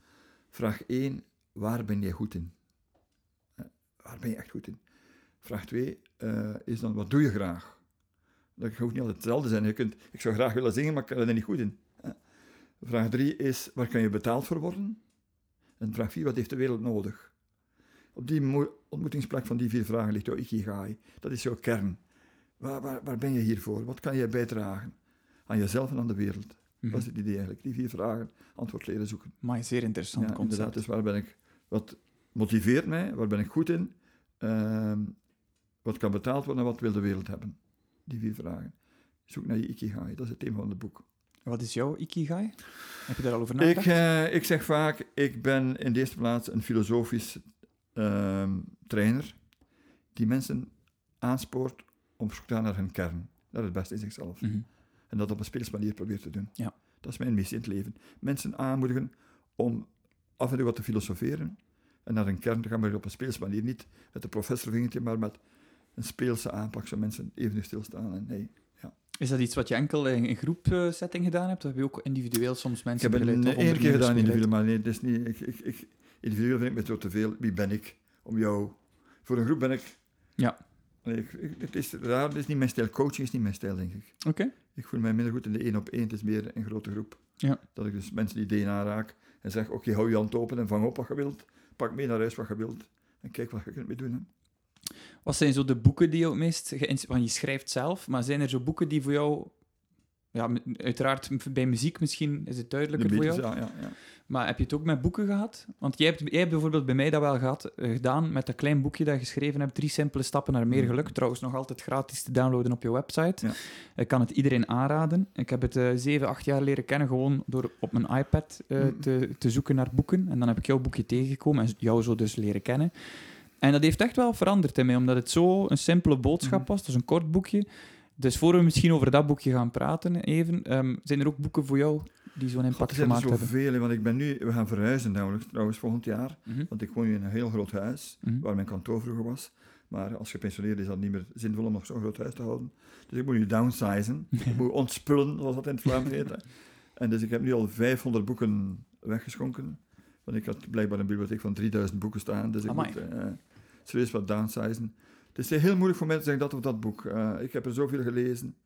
Speaker 3: Vraag 1, waar ben je goed in? Eh, Waar ben je echt goed in? Vraag 2 is dan, wat doe je graag? Dat hoeft niet altijd hetzelfde zijn. Je kunt, ik zou graag willen zingen, maar ik ben er niet goed in. Eh, Vraag 3 is, waar kan je betaald voor worden? En vraag 4, wat heeft de wereld nodig? Op die mo- ontmoetingsplek van die vier vragen ligt jouw ikigai. Dat is jouw kern. Waar, waar, waar ben je hier voor? Wat kan je bijdragen? Aan jezelf en aan de wereld.
Speaker 2: Mhm.
Speaker 3: Dat is het idee eigenlijk. Die vier vragen, antwoord leren zoeken.
Speaker 2: Maar zeer interessant
Speaker 3: Ja,
Speaker 2: concept.
Speaker 3: inderdaad. Dus waar ben ik, wat motiveert mij, waar ben ik goed in, Ehm, wat kan betaald worden en wat wil de wereld hebben? Die vier vragen. Zoek naar je ikigai, dat is het thema van het boek.
Speaker 2: Wat is jouw ikigai? Heb je daar al over
Speaker 3: Ik,
Speaker 2: nagedacht?
Speaker 3: eh, ik zeg vaak, ik ben in de eerste plaats een filosofisch ehm, trainer die mensen aanspoort om zoek te gaan naar hun kern, naar het beste in zichzelf.
Speaker 2: Mhm.
Speaker 3: En dat op een speels manier probeert te doen.
Speaker 2: Ja.
Speaker 3: Dat is mijn missie in het leven. Mensen aanmoedigen om af en toe wat te filosoferen en naar een kern te gaan, maar op een speels manier. Niet met een professorvingertje, maar met een speelse aanpak, zo mensen even stilstaan. En nee.
Speaker 2: Is dat iets wat je enkel in een groepsetting gedaan hebt? Of heb je ook individueel soms
Speaker 3: Ik
Speaker 2: mensen
Speaker 3: heb het één keer gedaan individueel, maar nee, het is niet, ik, ik, ik, individueel vind ik me zo te veel. Wie ben ik om jou... Voor een groep ben ik...
Speaker 2: Ja.
Speaker 3: Nee, ik, ik- het is raar, het is niet mijn stijl. Coaching is niet mijn stijl, denk ik.
Speaker 2: Oké.
Speaker 3: Ik voel mij minder goed in de één op één. Het is meer een grote groep.
Speaker 2: Ja.
Speaker 3: Dat ik dus mensen die ideeën aanraak en zeg, oké, hou je hand open en vang op wat je wilt. Pak mee naar huis wat je wilt. En kijk wat je kunt mee doen. Hè.
Speaker 2: Wat zijn zo de boeken die je het meest. Want je schrijft zelf, maar zijn er zo boeken die voor jou... Ja, uiteraard bij muziek misschien is het
Speaker 3: De
Speaker 2: duidelijker voor jou.
Speaker 3: Ja, ja, ja.
Speaker 2: Maar heb je het ook met boeken gehad? Want jij hebt, jij hebt bijvoorbeeld bij mij dat wel gehad, eh, gedaan met dat klein boekje dat je geschreven hebt. Drie simpele stappen naar meer
Speaker 3: Mhm.
Speaker 2: geluk. Trouwens, nog altijd gratis te downloaden op je website.
Speaker 3: Ja.
Speaker 2: Ik kan het iedereen aanraden. Ik heb het eh, zeven, acht jaar leren kennen gewoon door op mijn iPad eh,
Speaker 3: Mhm.
Speaker 2: te, te zoeken naar boeken. En dan heb ik jouw boekje tegengekomen en jou zo dus leren kennen. En dat heeft echt wel veranderd in mij, omdat het zo een simpele boodschap
Speaker 3: Mhm.
Speaker 2: was. Is een kort boekje. Dus voor we misschien over dat boekje gaan praten, even, ehm, zijn er ook boeken voor jou die zo'n
Speaker 3: God,
Speaker 2: impact
Speaker 3: er zijn er
Speaker 2: gemaakt hebben?
Speaker 3: zoveel, want ik ben nu... We gaan verhuizen namelijk, trouwens, volgend jaar.
Speaker 2: Mhm.
Speaker 3: Want ik woon nu in een heel groot huis,
Speaker 2: Mhm.
Speaker 3: waar mijn kantoor vroeger was. Maar als gepensioneerd is dat niet meer zinvol om nog zo'n groot huis te houden. Dus ik moet nu downsizen. <laughs> Ik moet ontspullen, zoals dat in het Vlaams heet. En dus ik heb nu al 500 boeken weggeschonken. Want ik had blijkbaar een bibliotheek van 3000 boeken staan. Dus ik
Speaker 2: Amai.
Speaker 3: moet serieus wat downsizen. Het is heel moeilijk voor mij te zeggen dat of dat boek. Eh, ik heb er zoveel gelezen.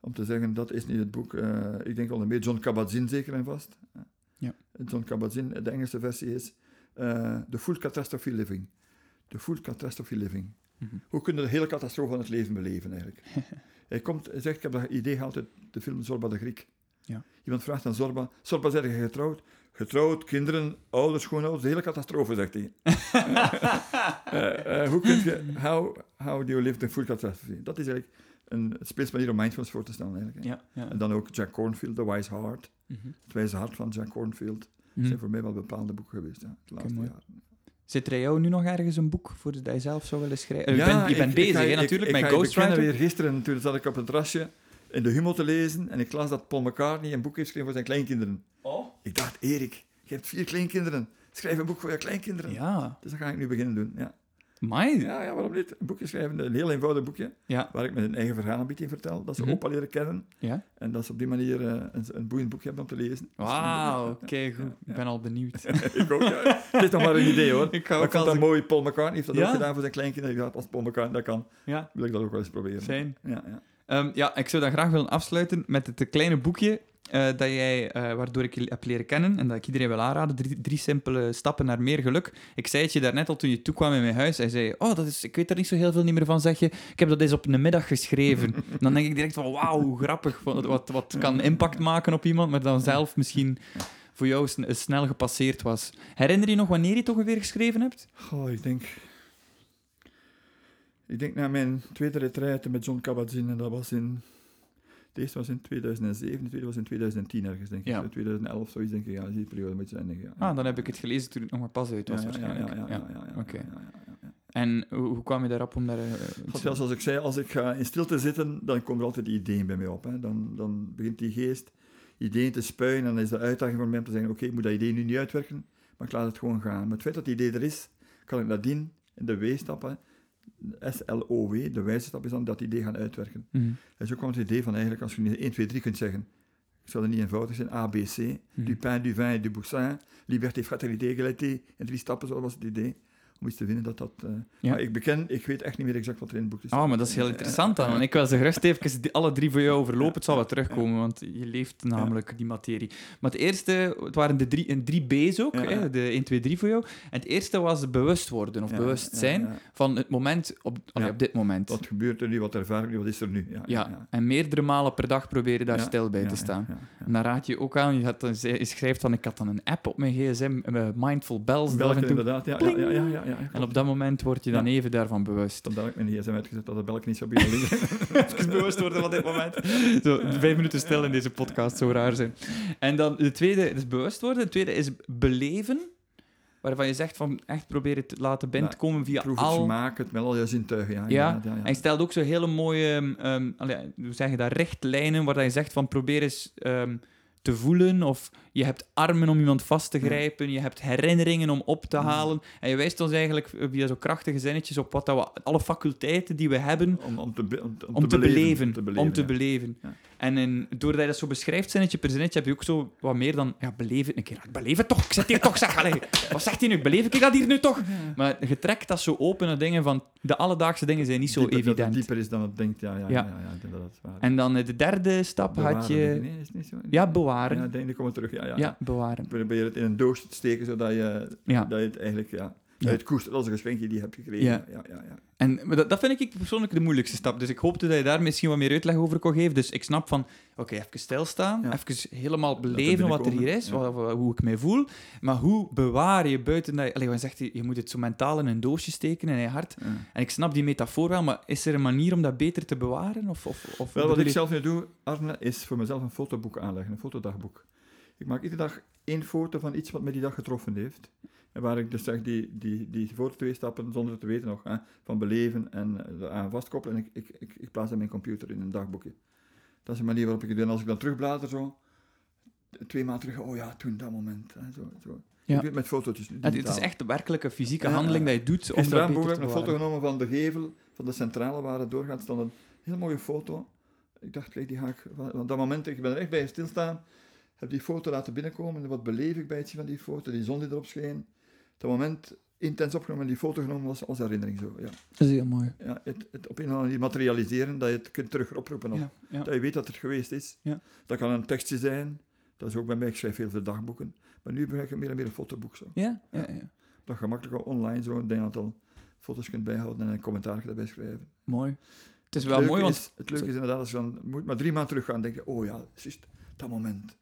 Speaker 3: Om te zeggen, dat is niet het boek. Eh, ik denk al meer John Kabat-Zinn zeker en vast.
Speaker 2: Ja.
Speaker 3: John Kabat-Zinn, de Engelse versie is eh The Full Catastrophe Living. The Full Catastrophe Living.
Speaker 2: Mhm.
Speaker 3: Hoe kun je de hele catastrofe van het leven beleven eigenlijk? <laughs> hij, komt, hij zegt, ik heb dat idee gehaald uit de film Zorba de Griek.
Speaker 2: Ja.
Speaker 3: Iemand vraagt aan Zorba, Zorba, zeg je getrouwd? Getrouwd, kinderen, ouders, schoonouders, de hele catastrofe, zegt hij. <laughs> Eh, hoe kun je, how, how do you live the full catastrophe? Dat is eigenlijk een speelsmanier om mindfulness voor te stellen eigenlijk.
Speaker 2: Ja, ja.
Speaker 3: En dan ook Jack Cornfield, The Wise Heart.
Speaker 2: Mhm.
Speaker 3: Het wijze hart van Jack Cornfield.
Speaker 2: Mhm.
Speaker 3: zijn voor mij wel bepaalde boeken geweest, ja, de laatste jaren.
Speaker 2: Zit er jou nu nog ergens een boek voor dat je zelf zou willen schrijven?
Speaker 3: Ja,
Speaker 2: je bent, je bezig,
Speaker 3: ga-
Speaker 2: hè,
Speaker 3: ik-
Speaker 2: natuurlijk,
Speaker 3: ik
Speaker 2: met Ghostwriter.
Speaker 3: weer gisteren, toen zat ik op het terrasje in de Humo te lezen en ik las dat Paul McCartney een boek heeft geschreven voor zijn kleinkinderen.
Speaker 2: Oh.
Speaker 3: Ik dacht, Erik, je hebt vier kleinkinderen. Schrijf een boek voor je kleinkinderen.
Speaker 2: Ja,
Speaker 3: Dus dat ga ik nu beginnen doen. Ja,
Speaker 2: mai.
Speaker 3: ja, ja waarom niet? Een boekje schrijven, een heel eenvoudig boekje,
Speaker 2: Ja,
Speaker 3: waar ik met een eigen verhaal een beetje in vertel. Dat ze
Speaker 2: Mhm.
Speaker 3: opa leren kennen
Speaker 2: ja.
Speaker 3: en dat ze op die manier eh, een, een boeiend boekje hebben om te lezen.
Speaker 2: Wauw, oké, goed. Ik ben al benieuwd. <laughs>
Speaker 3: ik ook, ja. Het is nog maar een idee hoor. <laughs>
Speaker 2: Ik ga ook als
Speaker 3: dat
Speaker 2: ik-
Speaker 3: mooi. Paul McCartney heeft dat ook gedaan voor zijn kleinkinderen. Ik dacht, als Paul McCartney dat kan,
Speaker 2: Ja,
Speaker 3: wil ik dat ook wel eens proberen.
Speaker 2: fijn.
Speaker 3: Ja, ja.
Speaker 2: Ehm, ja, ik zou dat graag willen afsluiten met het kleine boekje eh, dat jij, eh, waardoor ik je heb leren kennen en dat ik iedereen wil aanraden. Drie, drie simpele stappen naar meer geluk. Ik zei het je daarnet al toen je toekwam in mijn huis. Hij zei, oh, dat is, ik weet er niet zo heel veel niet meer van, zeg je. Ik heb dat eens op een middag geschreven. <laughs> dan denk ik direct van, wauw, hoe grappig. Wat, wat, kan impact maken op iemand, maar dan zelf misschien voor jou sn- snel gepasseerd was. Herinner je nog wanneer je het ongeveer geschreven hebt?
Speaker 3: Goh, ik denk... Ik denk na mijn tweede retraite met John Kabat-Zinn, en dat was in... De eerste was in 2007, de tweede was in 2010 ergens, denk ik.
Speaker 2: Ja.
Speaker 3: In 2011, zoiets denk ik. Ja, die periode moet je zijn, denk ik. Ja.
Speaker 2: Ah, dan heb ik het gelezen toen het nog maar pas uit was waarschijnlijk.
Speaker 3: ja, ja, ja,
Speaker 2: Oké. En hoe, kwam je daarop om daar...
Speaker 3: God, ja, zoals ik zei, als ik ga in stilte zitten, dan komen er altijd ideeën bij mij op. Hè. Dan, dan begint die geest ideeën te spuien. En dan is de uitdaging voor mij om te zeggen, oké, ik moet dat idee nu niet uitwerken, maar ik laat het gewoon gaan. Maar het feit dat het idee er is, kan ik nadien in de W-stappen, S-L-O-W, de wijze stap is dan dat idee gaan uitwerken.
Speaker 2: Mhm.
Speaker 3: En zo kwam het idee van eigenlijk, als je nu 1, 2, 3 kunt zeggen, ik zal het niet eenvoudig zijn, A, B, C, du pain, du vin et du boussin, liberté, fraternité, égalité, in drie stappen, zo was het idee, om iets te vinden dat dat... eh,
Speaker 2: Ja.
Speaker 3: Maar ik beken, ik weet echt niet meer exact wat er in het boek is.
Speaker 2: Oh, maar dat is heel interessant dan. Want ik wil ze gerust even die- alle drie voor jou overlopen. Het zal wel terugkomen, want je leeft namelijk die materie. Maar het eerste, het waren de drie, drie B's ook, hè, de 1, 2, 3 voor jou. En het eerste was bewust worden of
Speaker 3: ja, ja.
Speaker 2: van het moment, op, allee, op dit moment.
Speaker 3: Wat gebeurt er nu, wat ervaar ik nu, wat is er nu? Ja,
Speaker 2: ja. en meerdere malen per dag proberen daar stil bij te staan. En dan raad je ook aan, je, had, je schrijft dan, ik had dan een app op mijn gsm, eh, Mindful Bells, dat af
Speaker 3: Belken
Speaker 2: en toe-
Speaker 3: inderdaad, ja, ja, ja, ja,
Speaker 2: en op dat moment word je dan even daarvan bewust.
Speaker 3: Heb ik mijn gsm uitgezet dat de belk niet beginnen liggen. <laughs> <laughs>
Speaker 2: even bewust worden van dit moment. Zo, vijf minuten stil in deze podcast zou raar zijn. En dan de tweede is bewust worden. De tweede is beleven. Waarvan je zegt van echt proberen te laten binnenkomen via
Speaker 3: Proef het,
Speaker 2: al...
Speaker 3: smaak het, met al je zintuigen. Ja,
Speaker 2: Ja,
Speaker 3: ja, ja.
Speaker 2: En je stelt ook zo hele mooie, ehm, ehm, allee, hoe zeg je dat, richtlijnen, waar je zegt van probeer eens ehm, te voelen, of je hebt armen om iemand vast te grijpen, je hebt herinneringen om op te halen. En je wijst ons eigenlijk via zo krachtige zinnetjes op wat dat we, alle faculteiten die we hebben,
Speaker 3: Om, om, te, be- om, te-
Speaker 2: om te beleven.
Speaker 3: Om te beleven.
Speaker 2: Om te
Speaker 3: ja.
Speaker 2: beleven.
Speaker 3: Ja.
Speaker 2: En in, doordat je dat zo beschrijft, zinnetje per zinnetje, heb je ook zo wat meer dan... Ja, beleef het een keer. Ik beleef het toch. Ik zit hier toch, zeg. Allee, wat zegt hij nu? Beleef ik dat hier nu toch? Maar je trekt dat zo open naar dingen van... De alledaagse dingen zijn niet zo
Speaker 3: Dieper, Dat
Speaker 2: evident.
Speaker 3: het dieper is dan het denkt, ja, ja, ja.
Speaker 2: Ja.
Speaker 3: ik dat dat waar.
Speaker 2: En dan eh, de derde stap
Speaker 3: Bewaren,
Speaker 2: had
Speaker 3: ik.
Speaker 2: je...
Speaker 3: Nee, is het niet zo?
Speaker 2: Ja, bewaren.
Speaker 3: Ja, ik denk, die komen terug. Ja, ja, ja.
Speaker 2: bewaren.
Speaker 3: Probeer het in een doos te steken, zodat je, dat je het eigenlijk... Ja,
Speaker 2: Ja.
Speaker 3: uit koest, als een geschenkje die je hebt gekregen.
Speaker 2: Ja.
Speaker 3: Ja. Ja, ja,
Speaker 2: En maar dat, dat vind ik persoonlijk de moeilijkste stap. Dus ik hoopte dat je daar misschien wat meer uitleg over kon geven. Dus ik snap van, oké, even stilstaan,
Speaker 3: Ja.
Speaker 2: even helemaal beleven wat er hier is,
Speaker 3: ja.
Speaker 2: wat- wat- hoe ik mij voel. Maar hoe bewaar je buiten dat je... Allee, zegt? Je moet het zo mentaal in een doosje steken, in je hart. En ik snap die metafoor wel, maar is er een manier om dat beter te bewaren? Of, of, of
Speaker 3: Wel, wat ik
Speaker 2: je-
Speaker 3: zelf nu doe, Arne, is voor mezelf een fotoboek aanleggen, een fotodagboek. Ik maak iedere dag één foto van iets wat me die dag getroffen heeft. En waar ik dus zeg, die, die, die voor twee stappen, zonder het te weten nog, hè, van beleven en eh, aan vastkoppelen, en ik, ik, ik, ik plaats dat in mijn computer in een dagboekje. Dat is een manier waarop ik het doe. En als ik dan terugblader zo, twee maanden terug, oh ja, toen, dat moment. Hè, zo, zo.
Speaker 2: Ja.
Speaker 3: Het met fotootjes.
Speaker 2: Ja, het is echt de werkelijke fysieke
Speaker 3: Ja,
Speaker 2: handeling
Speaker 3: ja.
Speaker 2: dat je doet om beter
Speaker 3: heb ik een foto genomen van de gevel, van de centrale waar het doorgaat. stond een heel mooie foto. Ik dacht, kijk, die ga ik... Want dat moment, ik ben er echt bij stilstaan. Heb die foto laten binnenkomen. En wat beleef ik bij het zien van die foto? Die zon die erop scheen. Dat moment intens opgenomen en die foto genomen was als herinnering zo. Ja.
Speaker 2: Dat is heel mooi.
Speaker 3: Ja, het, het op een of andere manier materialiseren, dat je het kunt terug oproepen. Of,
Speaker 2: Ja, ja.
Speaker 3: Dat je weet dat het geweest is.
Speaker 2: Ja.
Speaker 3: Dat kan een tekstje zijn. Dat is ook bij mij, ik schrijf heel veel dagboeken. Maar nu gebruik ik meer en meer een fotoboek. Zo.
Speaker 2: Ja, ja, ja.
Speaker 3: Dat gemakkelijk online zo een aantal foto's kunt bijhouden en een commentaar daarbij schrijven.
Speaker 2: Mooi. Het is wel mooi, want...
Speaker 3: is, het leuke is inderdaad, als je dan moet maar drie maanden terug gaan, denk je, oh ja, dat moment.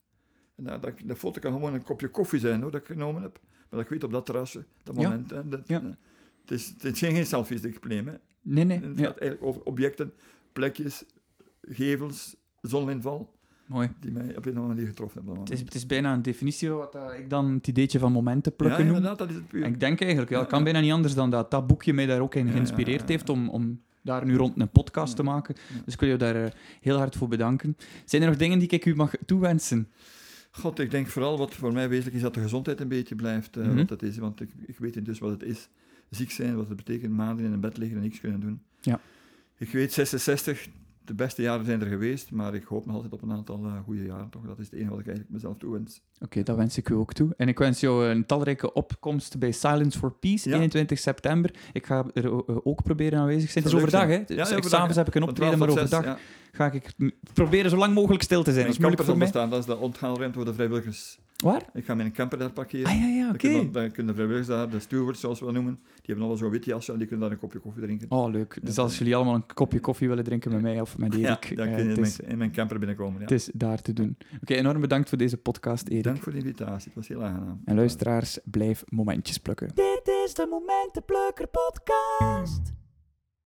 Speaker 3: En dat, dat, de foto kan gewoon een kopje koffie zijn, hoor, dat ik genomen heb. Maar dat ik weet op dat terrasje, dat
Speaker 2: Ja.
Speaker 3: moment. Hè, dat,
Speaker 2: Ja.
Speaker 3: eh, het, is, het zijn geen selfies die ik neem. Hè.
Speaker 2: Nee, nee.
Speaker 3: Het
Speaker 2: Ja.
Speaker 3: gaat eigenlijk over objecten, plekjes, gevels, zoninval,
Speaker 2: Mooi.
Speaker 3: die mij op een andere manier getroffen hebben.
Speaker 2: Het is, het is bijna een definitie van wat dat ik dan het ideetje van momenten
Speaker 3: ja,
Speaker 2: plukken noem.
Speaker 3: inderdaad, dat is het puur.
Speaker 2: En ik denk eigenlijk, ja, het
Speaker 3: Ja,
Speaker 2: kan
Speaker 3: ja.
Speaker 2: bijna niet anders dan dat dat boekje mij daar ook in
Speaker 3: Ja,
Speaker 2: geïnspireerd
Speaker 3: ja, ja, ja.
Speaker 2: heeft om, om daar nu rond een podcast
Speaker 3: Ja.
Speaker 2: te maken.
Speaker 3: Ja.
Speaker 2: Dus ik wil je daar eh, heel hard voor bedanken. Zijn er nog dingen die ik u mag toewensen?
Speaker 3: God, ik denk vooral wat voor mij wezenlijk is dat de gezondheid een beetje blijft eh,
Speaker 2: Mhm.
Speaker 3: wat het is. Want ik, ik weet dus wat het is. Ziek zijn, wat het betekent, maanden in een bed liggen en niks kunnen doen.
Speaker 2: Ja.
Speaker 3: Ik weet, 66, de beste jaren zijn er geweest, maar ik hoop nog altijd op een aantal eh, goede jaren toch. Dat is het enige wat ik eigenlijk mezelf toewens.
Speaker 2: Oké, dat wens ik u ook toe. En ik wens jou een talrijke opkomst bij Silence for Peace,
Speaker 3: Ja.
Speaker 2: 21 september. Ik ga er eh, ook proberen aanwezig te zijn. Het is overdag, hè?
Speaker 3: Ja,
Speaker 2: Dus
Speaker 3: overdag,
Speaker 2: S'avonds heb ik een optreden, maar
Speaker 3: 12 tot
Speaker 2: overdag
Speaker 3: 6, ja.
Speaker 2: ga ik proberen zo lang mogelijk stil te zijn. Dat is
Speaker 3: Mijn
Speaker 2: moeilijk voor mij.
Speaker 3: dat is de onthaalruimte voor de vrijwilligers.
Speaker 2: Waar?
Speaker 3: Ik ga mijn camper daar parkeren.
Speaker 2: Ah ja, ja,
Speaker 3: Dan
Speaker 2: oké.
Speaker 3: kunnen, dan kunnen de vrijwilligers daar, de stewards zoals we dat noemen, die hebben allemaal zo'n wit jasje en die kunnen daar een kopje koffie drinken.
Speaker 2: Oh, leuk. Dus als jullie allemaal een kopje koffie willen drinken met mij of met Erik,
Speaker 3: ja, dan
Speaker 2: eh,
Speaker 3: kun je in mijn, in mijn camper binnenkomen. Ja.
Speaker 2: het is daar te doen. Oké, enorm bedankt voor deze podcast, Erik.
Speaker 3: Dank voor de invitatie, het was heel aangenaam.
Speaker 2: En luisteraars, blijf momentjes plukken.
Speaker 1: Dit is de Momentenplukker podcast.